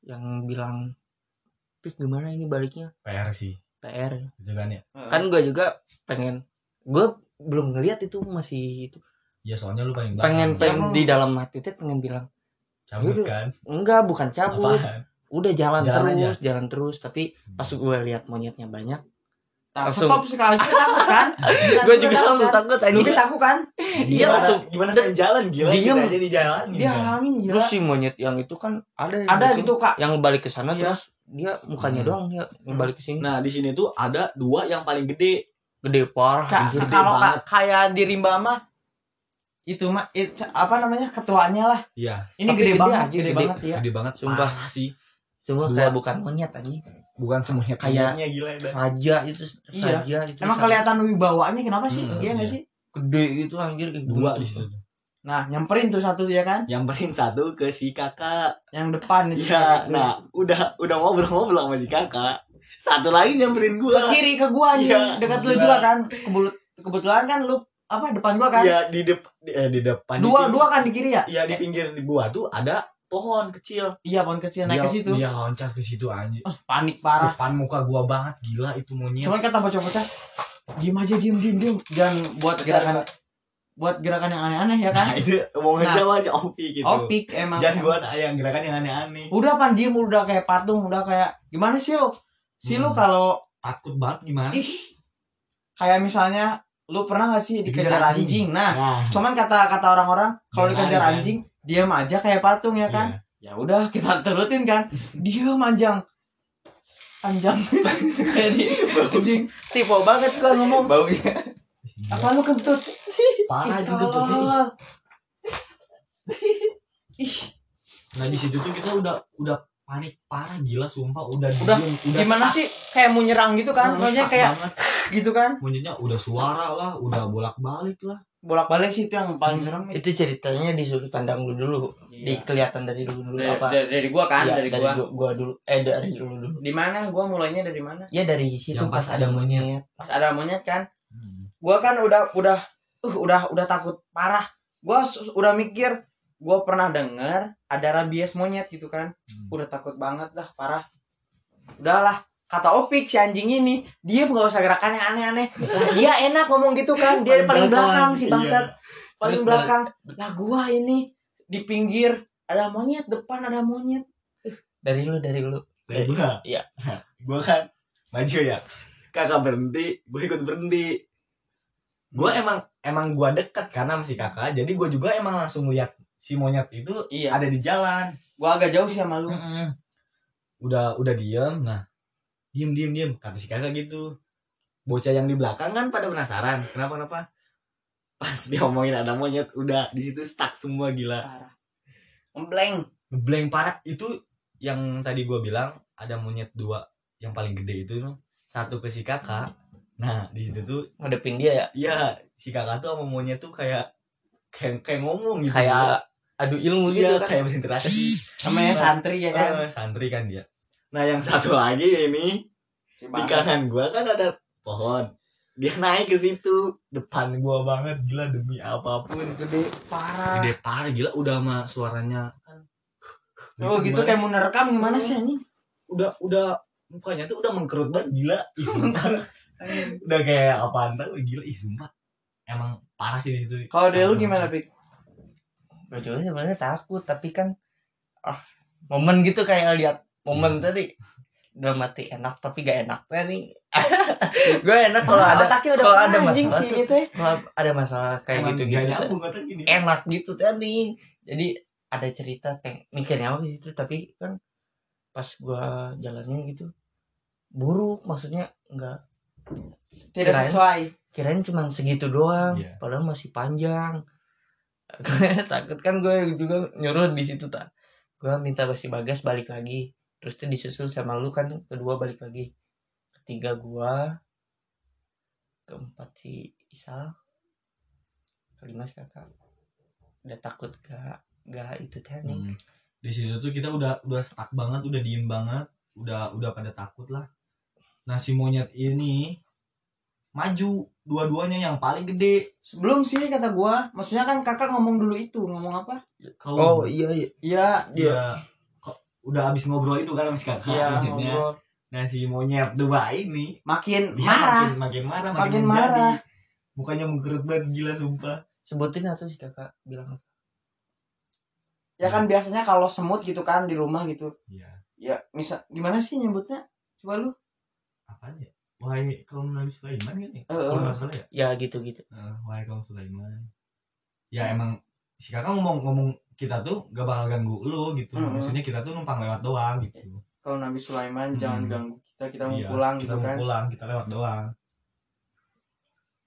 Yang bilang Pik gimana ini baliknya? PR sih PR. gitu kan ya. Kan gua juga pengen gua belum ngeliat itu masih itu. ya soalnya lu paling Pengen belakang. pengen Yang- di dalam hati tuh pengen bilang, cabut Yaudah. kan enggak bukan cabut. Apaan? Udah jalan, Jalan terus, jalan terus, tapi pas gua lihat monyetnya banyak, Nah, langsung- stop sekali kita takut kan gua juga langsung takut takut kan? lu anjing. takut kan Iya, Gimana- langsung. gimana pengen jalan gila Diem. kita aja di jalan dia halangin gila Terus si monyet yang itu kan ada yang ada gitu kak yang balik ke sana Iya. terus dia mukanya Hmm. doang ya yang balik ke sini. nah di sini tuh ada dua yang paling gede Gede parah kalau kayak di rimba mah itu mah it- apa namanya ketuanya lah. Iya. Ini gede, gede banget aja, gede, gede. banget ya gede banget Sumpah. parah sih. Semua Dua. kayak bukan monyet anjing. bukan semuanya Kayak- gila ya Raja itu Iya. raja itu. emang sama- kelihatan wibawanya kenapa sih? Hmm, iya nggak iya. sih? Gede gitu anjir dua di situ nah nyamperin tuh satu ya kan? Paling satu ke si kakak. Yang depan itu. Iya nah udah udah ngobrol-ngobrol sama si kakak. Satu lagi nyamperin ke gua kiri ke gua anjing. Iya, dekat lu juga kan? Kebelut- kebetulan kan lu apa depan gua kan? Iya di dep eh, di depan di dua pinggir- dua kan di kiri ya? Iya di pinggir di gua tuh ada pohon kecil. Iya pohon kecil naik dia, ke situ. dia loncat ke situ anjir Ah, panik parah. Depan muka gua banget gila itu monyet. Cuman kata bocah-bocah diem aja diem diem diem. Jangan buat gerakan buat gerakan yang aneh-aneh ya kan? Nah, itu omongan Nah. Aja opik gitu. opik emang. Jangan buat yang gerakan yang aneh-aneh. udah pan diem udah kayak patung udah kayak gimana sih lo lu Hmm. kalau Takut banget gimana? ih. Kayak misalnya lu pernah gak sih dikejar Dikejar anjing, anjing. nah Nah, cuman kata kata orang-orang kalau dikejar kan? anjing diam aja kayak patung ya kan? Iya. ya udah kita turutin kan? Diam anjang. Anjang. Kayak di anjing. Tipe banget gua ngomong. Baunya. apa lu kentut? Parah itu tuh. ih. Nah di situ tuh kita udah udah panik parah gila sumpah udah Udah, diem, udah gimana sih? Kayak mau nyerang gitu kan? Maksudnya kayak banget. gitu kan? Monyetnya udah suara lah udah bolak balik lah. Bolak balik sih itu yang paling serem itu. Ceritanya di sudut pandang lu dulu. Di Iya. kelihatan dari dulu dulu dari, apa? dari, dari gua kan Iya, dari gua. gua, gua dulu. Eh dari dulu dulu. Di mana? Gua mulainya dari mana? Ya dari situ Yang pas pas ada ada monyet. pas ada monyet kan? Gua kan udah udah uh udah udah takut parah. Gua udah mikir gua pernah denger ada rabies monyet gitu kan. Hmm. udah takut banget dah parah. Udahlah kata Opik si anjing ini dia nggak usah gerakan yang aneh-aneh. Lah dia enak ngomong gitu kan dia paling Paling belakang belakang, si iya. bangsat. Paling Terus belakang. Lah gua ini di pinggir ada monyet depan ada monyet. Dari lu dari lu. Dari gua? Iya. Nah, gua kan maju ya. Kakak berhenti gua ikut berhenti. Gua emang emang gua deket karena masih kakak jadi gua juga emang langsung lihat si monyet itu iya. ada di jalan. Gua agak jauh sih sama lu. Udah udah diem. Nah diem diem diem. Kata si kakak gitu. Bocah yang di belakang kan pada penasaran. Kenapa kenapa? Pas dia ngomongin ada monyet udah di situ stuck semua gila. Parah. Ngeblank. ngeblank parah. Itu yang tadi gua bilang ada monyet dua yang paling gede itu satu ke si kakak. Nah di situ tuh ngadepin dia ya? Iya si kakak tuh sama monyet tuh kayak kayak kayak ngomong gitu. Kayak adu ilmu iya gitu kan. kayak berinteraksi. Namanya santri ya kan? Eh, santri kan dia. Nah yang satu lagi ini. Si di kanan gua kan ada pohon. Dia naik ke situ. Depan gua banget gila demi apa pun. Gede parah. Gede parah gila udah sama suaranya kan. Oh gitu kayak mau nerekam gimana sih anjing? Udah udah mukanya tuh udah mengkerut banget gila ih sumpah. Udah kayak apaan tau gila ih sumpah. Emang parah sih di situ. Kalau dari lu gimana pik gue juga sebenarnya takut tapi kan ah momen gitu kayak lihat momen tadi. Udah mati enak tapi gak enak. Nih. Gue enak kalau ada kalau ada masalah sih tuh, gitu ya. kalau ada masalah kayak Emang gitu gitu kata gini enak gitu tadi. Jadi ada cerita peng mikirnya apa sih itu tapi kan pas gua jalanin gitu buruk maksudnya nggak tidak Kirain. sesuai. kirain cuma segitu doang Iya. padahal masih panjang takut kan gue juga nyuruh di situ tak gue minta si bagas balik lagi. Terus tuh disusul sama lu kan kedua balik lagi. Ketiga gua keempat si Isal kelima si kakak. Udah takut gak gak itu teh nih Hmm. di situ tuh kita udah udah stuck banget udah diem banget. Udah udah pada takut lah. Nah si monyet ini maju dua-duanya yang paling gede. Sebelum sih kata gua. Maksudnya kan kakak ngomong dulu itu ngomong apa? Kalau iya iya. Iya. Dia kok udah habis ngobrol itu kan sama si kakak iya monyetnya. ngobrol. Nah si monyet dua ini makin dia marah. makin makin marah Makin makin, menjadi. marah. mukanya mengkerut banget gila sumpah. Sebutin atau si kakak bilang apa? Ya kan biasanya kalau semut gitu kan di rumah gitu. Iya. Ya misal gimana sih nyebutnya? Coba lu. Apa aja wahai kaum Nabi Sulaiman kan ya? Eh, eh. kalau nggak salah ya? Ya gitu gitu Eh, wahai kaum Sulaiman? Ya emang si kakak ngomong ngomong kita tuh gak bakal ganggu lu gitu. Hmm. maksudnya kita tuh numpang lewat doang gitu. Kalau Nabi Sulaiman Hmm. jangan ganggu kita kita mau Iya, pulang kita gitu mau kan. pulang kita lewat doang.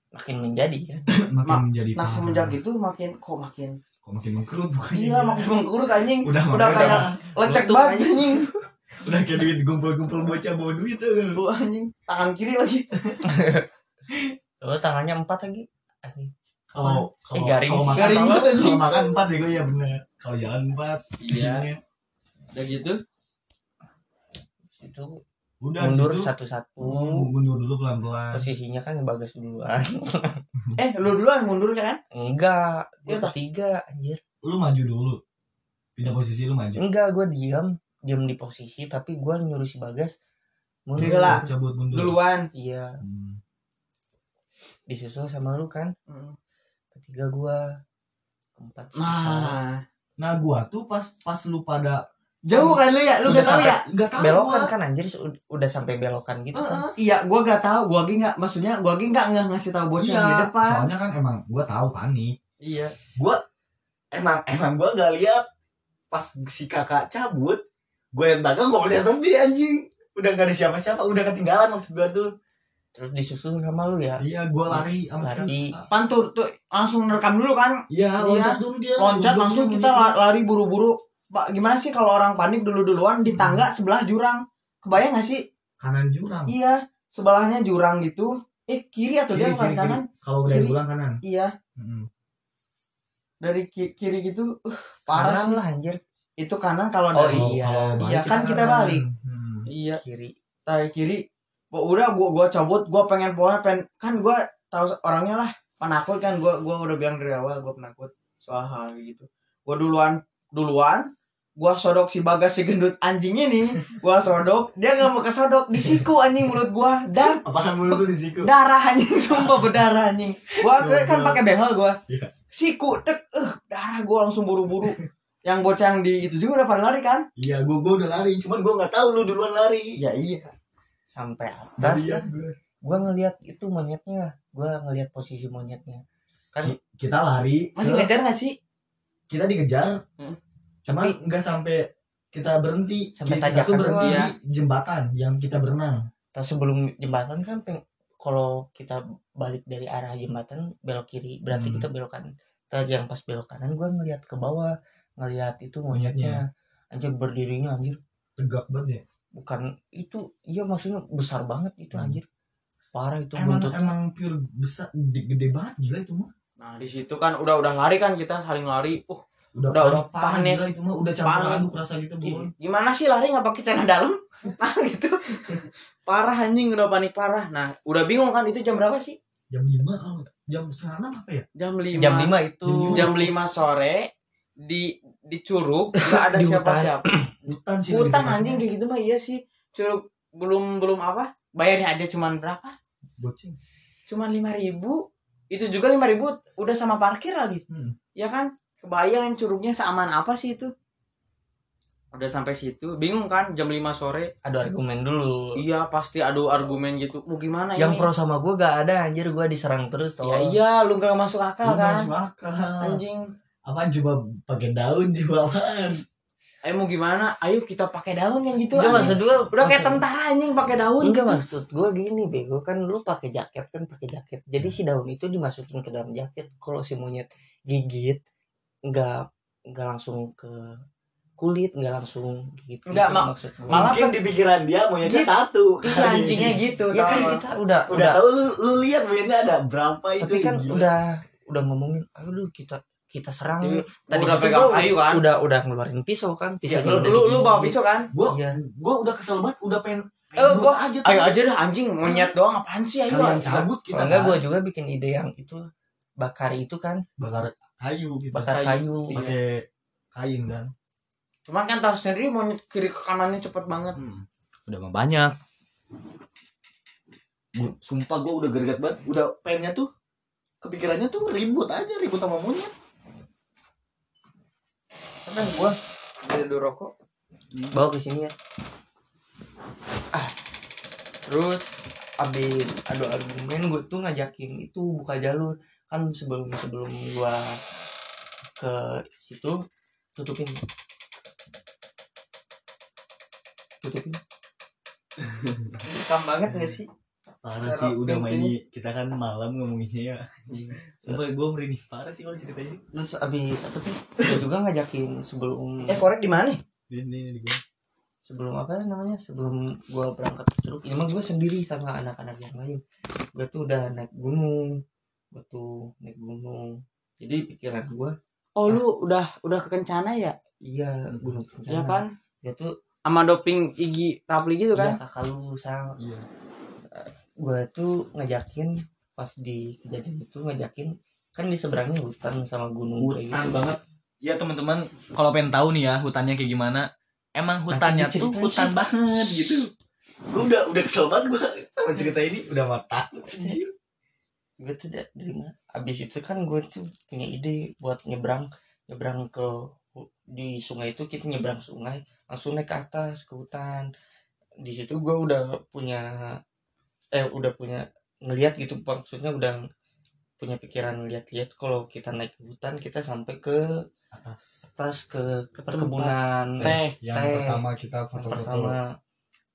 Makin menjadi kan. Makin Ma- menjadi nah semenjak itu makin kok makin kok makin mengkerut bukannya? Iya makin mengkurut anjing. Udah udah kayak lecek banget anjing udah kayak duit gumpul-gumpul bocah bawa duit tuh lu anjing. Tangan kiri lagi. Lo tangannya empat lagi. Anjing. kalau Eh, kalau garing kalau sih. makan Garing kalau- banget, kalau makan empat ya gue ya bener. Kalau jalan empat iya. udah gitu? Itu udah mundur satu-satu. Oh, mundur dulu pelan-pelan. Posisinya kan bagas duluan. Eh lu duluan mundur kan? Enggak. Gue Iya, ketiga anjir. Lu maju dulu. Pindah posisi lu maju. Enggak gue diam diam di posisi tapi gue nyuruh si bagas mundur Gila. cabut mundur duluan iya Hmm. disusul sama lu kan Hmm. ketiga gua keempat si Sarah. Nah, Nah gua tuh pas pas lu pada jauh kan lu ya? Lu Udah gak tahu ya? Nggak tahu belokan gua. kan anjir ud- udah sampai belokan gitu kan Heeh. Iya, gua gak tahu. Gua lagi nggak, maksudnya gua lagi nggak nggak ngasih tahu bocah Iya, di depan. soalnya kan emang gua tahu panik. Iya. Emang emang gua nggak lihat pas si kakak cabut, gua yang belakang gua udah sepi anjing. Udah gak ada siapa-siapa, udah ketinggalan maksud gua tuh. terus disusul sama lu ya Iya, gua lari sama Lari. si Pan tuh, tuh langsung rekam dulu kan? Iya, loncat dulu dia. Loncat langsung dulu kita dia. la- lari buru-buru. Pak, gimana sih kalau orang panik dulu-duluan di tangga sebelah jurang? Kebayang gak sih? kanan jurang. Iya, sebelahnya jurang gitu. Eh, kiri atau dia Kiri, bukan kiri, kanan? Kalau udah pulang kanan. Iya, Mm-mm. dari ki- kiri gitu. Uh, parah lah anjir Itu kanan kalau Oh, dari iya. Kalau Iya, kan kita balik. Hmm. Iya, kiri dari kiri. Udah gua gua cabut, gua pengen pulang, pengen kan gua tahu orangnya lah penakut kan gua gua udah bilang dari awal gua penakut soal hal gitu. Gua duluan duluan gua sodok si bagas si gendut anjing ini gua sodok dia nggak mau kesodok disiku anjing mulut gua dan Apaan mulut lu di siku? darah anjing sumpah berdarah anjing gua kan pakai behel gua Iya. siku tek eh darah gua langsung buru-buru yang bocah yang di itu juga udah pada lari kan Iya, gua gua udah lari, cuman gua nggak tahu lu duluan lari. ya iya sampai atas Iya, kan gua. gua ngelihat itu monyetnya gua ngelihat posisi monyetnya kan Ki- Kita lari, masih ke- ngejar gak sih kita dikejar. Hmm. Cuman Tapi- nggak sampai kita berhenti. Sampai kita tuh berhenti doang. di jembatan yang kita berenang. terus sebelum jembatan kan peng kalau kita balik dari arah jembatan belok kiri berarti Hmm. kita belokan tadi yang pas belok kanan gua ngelihat ke bawah ngelihat itu monyetnya anjir berdirinya anjir Tegak banget ya. bukan itu iya maksudnya besar banget itu Hmm. anjir parah itu Emang buntutnya emang pure besar gede, gede banget gila itu mah. Nah di situ kan udah udah lari kan kita saling lari. Uh, Udah Udah- udah panik. gila itu mah udah campur Panik. aduk rasa gitu gimana sih lari nggak pakai celana dalam? Nah gitu. Parah anjing udah panik parah. Nah udah bingung kan itu jam berapa sih? Jam 5 kalau jam setengah enam apa ya? Jam 5 jam 5 itu Jam 5 sore di di Curug nggak ada Di siapa hutan. sih. Hutan anjing kayak gitu mah iya sih. Curug belum belum apa? Bayarnya aja cuman berapa? Bocing. Cuman lima ribu. Itu juga lima ribu udah sama parkir lagi. Hmm. Ya kan? Kebayang curugnya seaman apa sih itu? Udah sampai situ, bingung kan jam 5 sore. ada argumen dulu Iya, pasti adu argumen gitu. Mau gimana yang ini? pro sama gua gak ada anjir gua diserang terus tau Ya iya, lu gak masuk akal Lu kan? masuk akal. Anjing. Apaan coba pakai daun coba apaan? Ayo mau gimana? Ayo kita pakai daun yang gitu. Enggak maksud gua Udah kayak tentara anjing pakai daun. Enggak maksud gua gini bego kan lu pakai jaket kan pakai jaket. Jadi si daun itu dimasukin ke dalam jaket. Kalau si monyet gigit enggak enggak langsung ke kulit, enggak langsung gigit. Enggak, gitu ma- maksud gua. malah Mungkin di pikiran dia monyetnya Gitu. satu. Iya anjingnya gitu. ya kan kita udah Udah udah, tahu lu lu lihat monyetnya ada berapa itu. tapi kan gila. udah udah ngomongin ayo lu kita kita serang Iya, tadi udah pegang gua kayu kan? udah udah ngeluarin pisau kan Ya, pisaunya lu, udah lu, lu digigit. bawa pisau kan? gua Iya. gua udah kesel banget, udah pengen Eh, gua- aja Ayo aja dah anjing monyet doang apaan sih ayo. Sekalian ayo. cabut kita. Enggak gua juga bikin ide yang itu bakar itu kan bakar kayu gitu. bakar Kayu. kayu Iya. pakai kain kan. Cuman kan tahu sendiri monyet kiri ke kanannya cepet banget. Hmm. Udah mah banyak. Sumpah gua udah gerget banget, udah pengennya tuh kepikirannya tuh ribut aja, ribut sama monyet. Kan gua? Beli dulu rokok. bawa ke sini ya. Ah. Terus abis adu argumen gue tuh ngajakin itu buka jalur. Kan sebelum sebelum gua ke situ tutupin. Tutupin. Rekam banget gak sih? Parah sih udah main ini kita kan malam ngomonginnya ya. Sumpah gua merinding parah sih kalau cerita ini. terus abis apa tuh gue juga ngajakin sebelum Eh korek di mana? Ini ini, ini gua. sebelum apa namanya sebelum gua berangkat ke Curug mah gue sendiri sama anak-anak yang lain gue tuh udah naik gunung gue tuh naik gunung jadi pikiran gua Oh lu udah udah ke Kencana ya? iya gunung kencana Iya kan? dia tuh Sama doping Igi Rapli gitu iya kan? kakak lu sang Iya. Gue tuh ngajakin pas di kejadian itu ngajakin kan di seberangnya hutan sama gunung kayak Hutan gitu. banget. Ya teman-teman, kalau pengen tahu nih ya hutannya kayak gimana, emang hutannya tuh hutan sih. banget gitu. Gua udah udah kesel banget gua sama cerita ini, udah anjir. gue tuh da- dari mana habis itu kan gue tuh punya ide buat nyebrang nyebrang ke di sungai itu kita nyebrang sungai langsung naik ke atas ke hutan di situ gue udah punya eh udah punya ngelihat gitu maksudnya udah punya pikiran lihat-lihat kalau kita naik ke hutan kita sampai ke atas atas ke Ke perkebunan Teh. yang Teh. pertama kita yang foto-foto pertama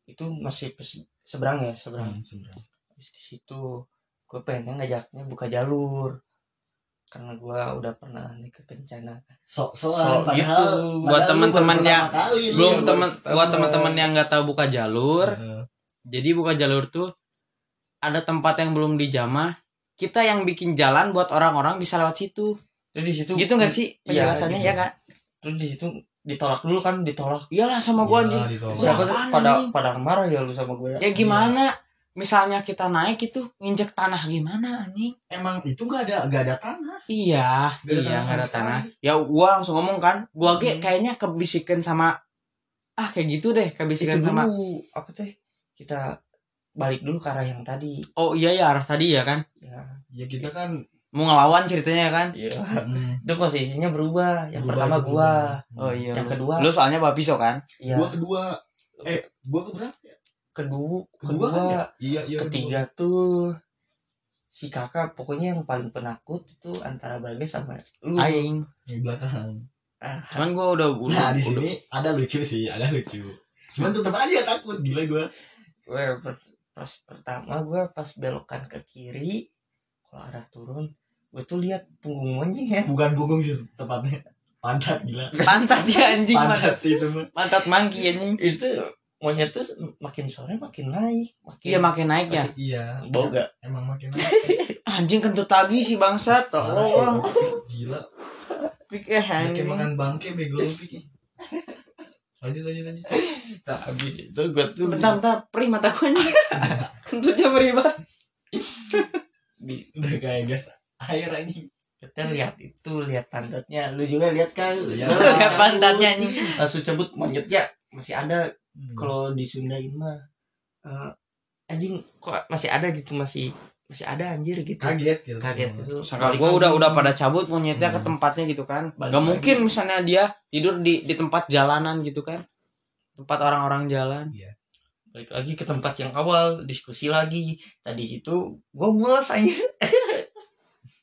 itu masih seberang ya seberang Hmm, seberang. Di situ gue pengen ngajaknya buka jalur karena gue udah pernah naik ke kencana sok Sok sokan gitu. Buat teman-teman yang belum teman buat teman-teman yang nggak tahu buka jalur Heeh. jadi buka jalur tuh ada tempat yang belum dijamah kita yang bikin jalan buat orang-orang bisa lewat situ Terus di situ gitu nggak sih Iya, penjelasannya gitu. ya kak terus di situ ditolak dulu kan ditolak iyalah sama gua Iya, anjing. Siapa tuh? pada anjing? pada marah ya lu sama gue ya gimana misalnya kita naik itu nginjek tanah gimana anjing emang itu nggak ada nggak ada tanah iya ada iya tanah nggak ada tanah ya gua langsung ngomong kan gua Hmm. kayaknya kebisikin sama ah kayak gitu deh itu kebisikan dulu sama apa teh kita balik dulu ke arah yang tadi. Oh iya ya arah tadi ya kan? Ya ya kita kan mau ngelawan ceritanya kan? Iya. Hmm, itu posisinya berubah. Yang berubah, pertama berubah. gua. Oh iya. Yang kedua. lu soalnya bawa pisau kan? Ya gua kedua. Eh gua keberapa ya kedua? Kedua. Kedua kan ya? Iya iya ketiga tuh si kakak pokoknya yang paling penakut itu antara Bagas sama lu. Aing. Kedua. di belakang. Ah, cuman gua udah udah, nah di udah- sini ada lucu sih ada lucu. Cuman tetap aja takut gila gua. Gue per- pas pertama gue pas belokan ke kiri kalau arah turun gue tuh lihat punggung monyet. Ya bukan punggung sih tepatnya. Pantat gila. Pantat ya anjing pantat pantat. sih itu mah pantat mangki anjing. Itu monyet tuh makin sore makin naik makin iya makin naik ya? Iya. Bau gak? Emang makin naik. anjing kentut lagi si sih, tolong. gila. Pik eh anjing makan bangke bego lu Pik. Lanjut lanjut lanjut. Nah habis. Itu gue tuh bentar bentar. Perih mata gua nih. Kentutnya perih banget. Udah kayak gas air anjing. Kita lihat itu lihat pantatnya lu juga lihat kan? Iya. Lu lihat pantatnya anjing. Langsung cabut monyetnya masih ada. Hmm. kalau di Sundain mah eh, anjing kok masih ada gitu masih masih ada anjir gitu. Kaget gitu kaget semua. itu Sangka gue udah udah pada cabut monyetnya ke Hmm. tempatnya gitu kan. Balik Gak lagi. mungkin misalnya dia tidur di di tempat jalanan gitu kan. Tempat orang-orang jalan. Balik lagi ke tempat yang awal diskusi lagi. Tadi situ gue mulas anjir.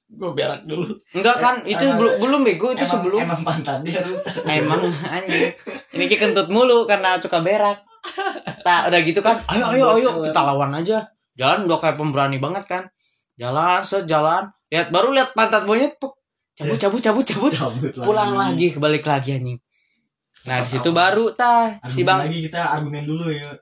Gue berak dulu. Enggak kan Eh, itu emang- belum belum bego itu emang, sebelum. emang pantat dia rusak emang anjing ini ki kentut mulu karena suka berak. Tak udah gitu kan. Ayo ayo ayo kita lawan aja jalan udah kayak pemberani banget kan. Jalan sejalan lihat baru lihat pantat monyet puk. cabut cabut cabut cabut. Cabut pulang lagi kebalik lagi anjing. Nah di situ baru tah si bang lagi kita argumen dulu ya.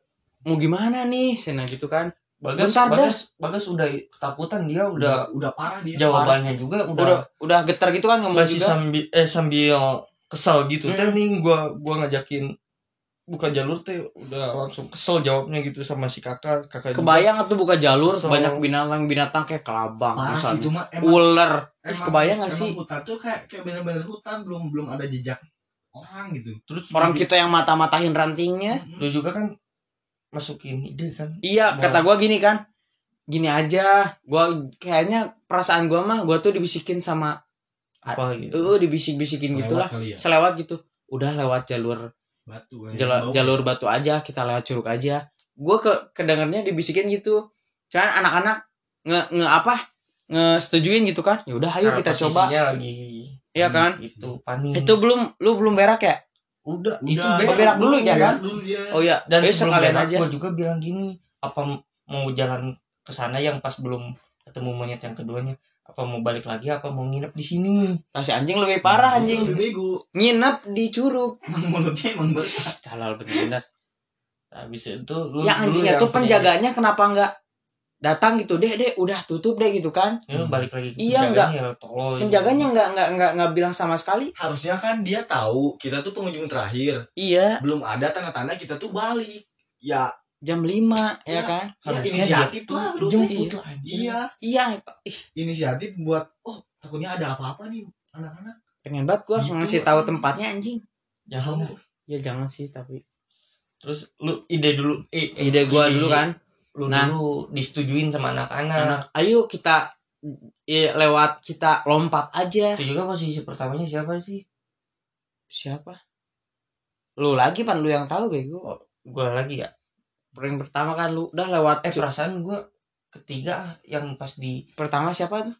Mau gimana nih? Sena gitu kan. Bagas Bentar dah. bagas udah ketakutan dia udah udah parah dia. Jawabannya juga udah, udah udah getar gitu kan ngomong masih juga. sambil eh sambil kesel gitu. Hmm. teh nih gua gua ngajakin buka jalur teh udah langsung kesel jawabnya gitu sama si kakak. Kakak juga. kebayang atau buka jalur So- banyak binatang binatang kayak kelabang parah sih emang ular. Eh, emang- kebayang gak emang sih? hutan tuh kayak kayak bener-bener hutan belum belum ada jejak orang gitu. Terus orang kita yang mata-matahin rantingnya. Mm-mm. lu juga kan masukin ide kan? Iya Nah. kata gua gini kan. Gini aja gua kayaknya perasaan gua mah gua tuh dibisikin sama apa gitu? Eh dibisik-bisikin Selewat gitulah. kali ya? Selewat gitu. Udah lewat jalur batu kan. jalur, batu aja kita lewat curug aja. Gua ke kedengarnya dibisikin gitu. Cuman anak-anak nge nge apa? Nge setujuin gitu kan. Ya udah ayo Karena kita coba. lagi Iya kan? itu panik. Itu belum lu belum berak ya? Udah, Udah, itu berak berak, berak dulu ya kan? dulu oh ya dan eh, sebelum sekalian berak aja. gua juga bilang gini apa mau jalan ke sana yang pas belum ketemu monyet yang keduanya apa mau balik lagi apa mau nginep di sini? Nah, si anjing lebih parah anjing. lebih bego. Nginep di curug. Mulutnya emang besar halal bener-bener. Habis itu lu ya anjingnya tuh penjaganya kenapa nggak datang gitu? Deh deh udah tutup deh gitu kan. Lu balik lagi ke Iya, penjaganya ya tolol penjaganya nggak nggak nggak nggak bilang sama sekali. Harusnya kan dia tahu kita tuh pengunjung terakhir. Iya. Belum ada tanda-tanda kita tuh balik. Ya jam 5 ya Iya. kan? Ya Harusnya inisiatif lah tuh lu jemput lah, iya. Iya. Ih, inisiatif buat oh takutnya ada apa-apa nih anak-anak. Pengen banget gua Gitu, ngasih tahu tempatnya anjing. Jangan. Ya jangan sih tapi. Terus lu ide dulu eh, eh, ide gua dulu kan. lu Nah. dulu disetujuin sama anak-anak. Anak ayo kita ya, lewat kita lompat aja. Itu juga posisi pertamanya siapa sih? Siapa? Lu lagi pan? Lu yang tahu bego. Gua lagi ya yang pertama kan lu udah lewat eh perasaan gua ketiga yang pas di pertama siapa tuh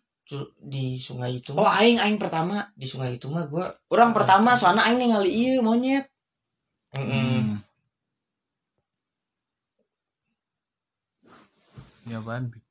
di sungai itu. Oh aing aing pertama. Di sungai itu mah gua orang pertama soalnya aing ningali iya monyet. Mm, Ini apaan?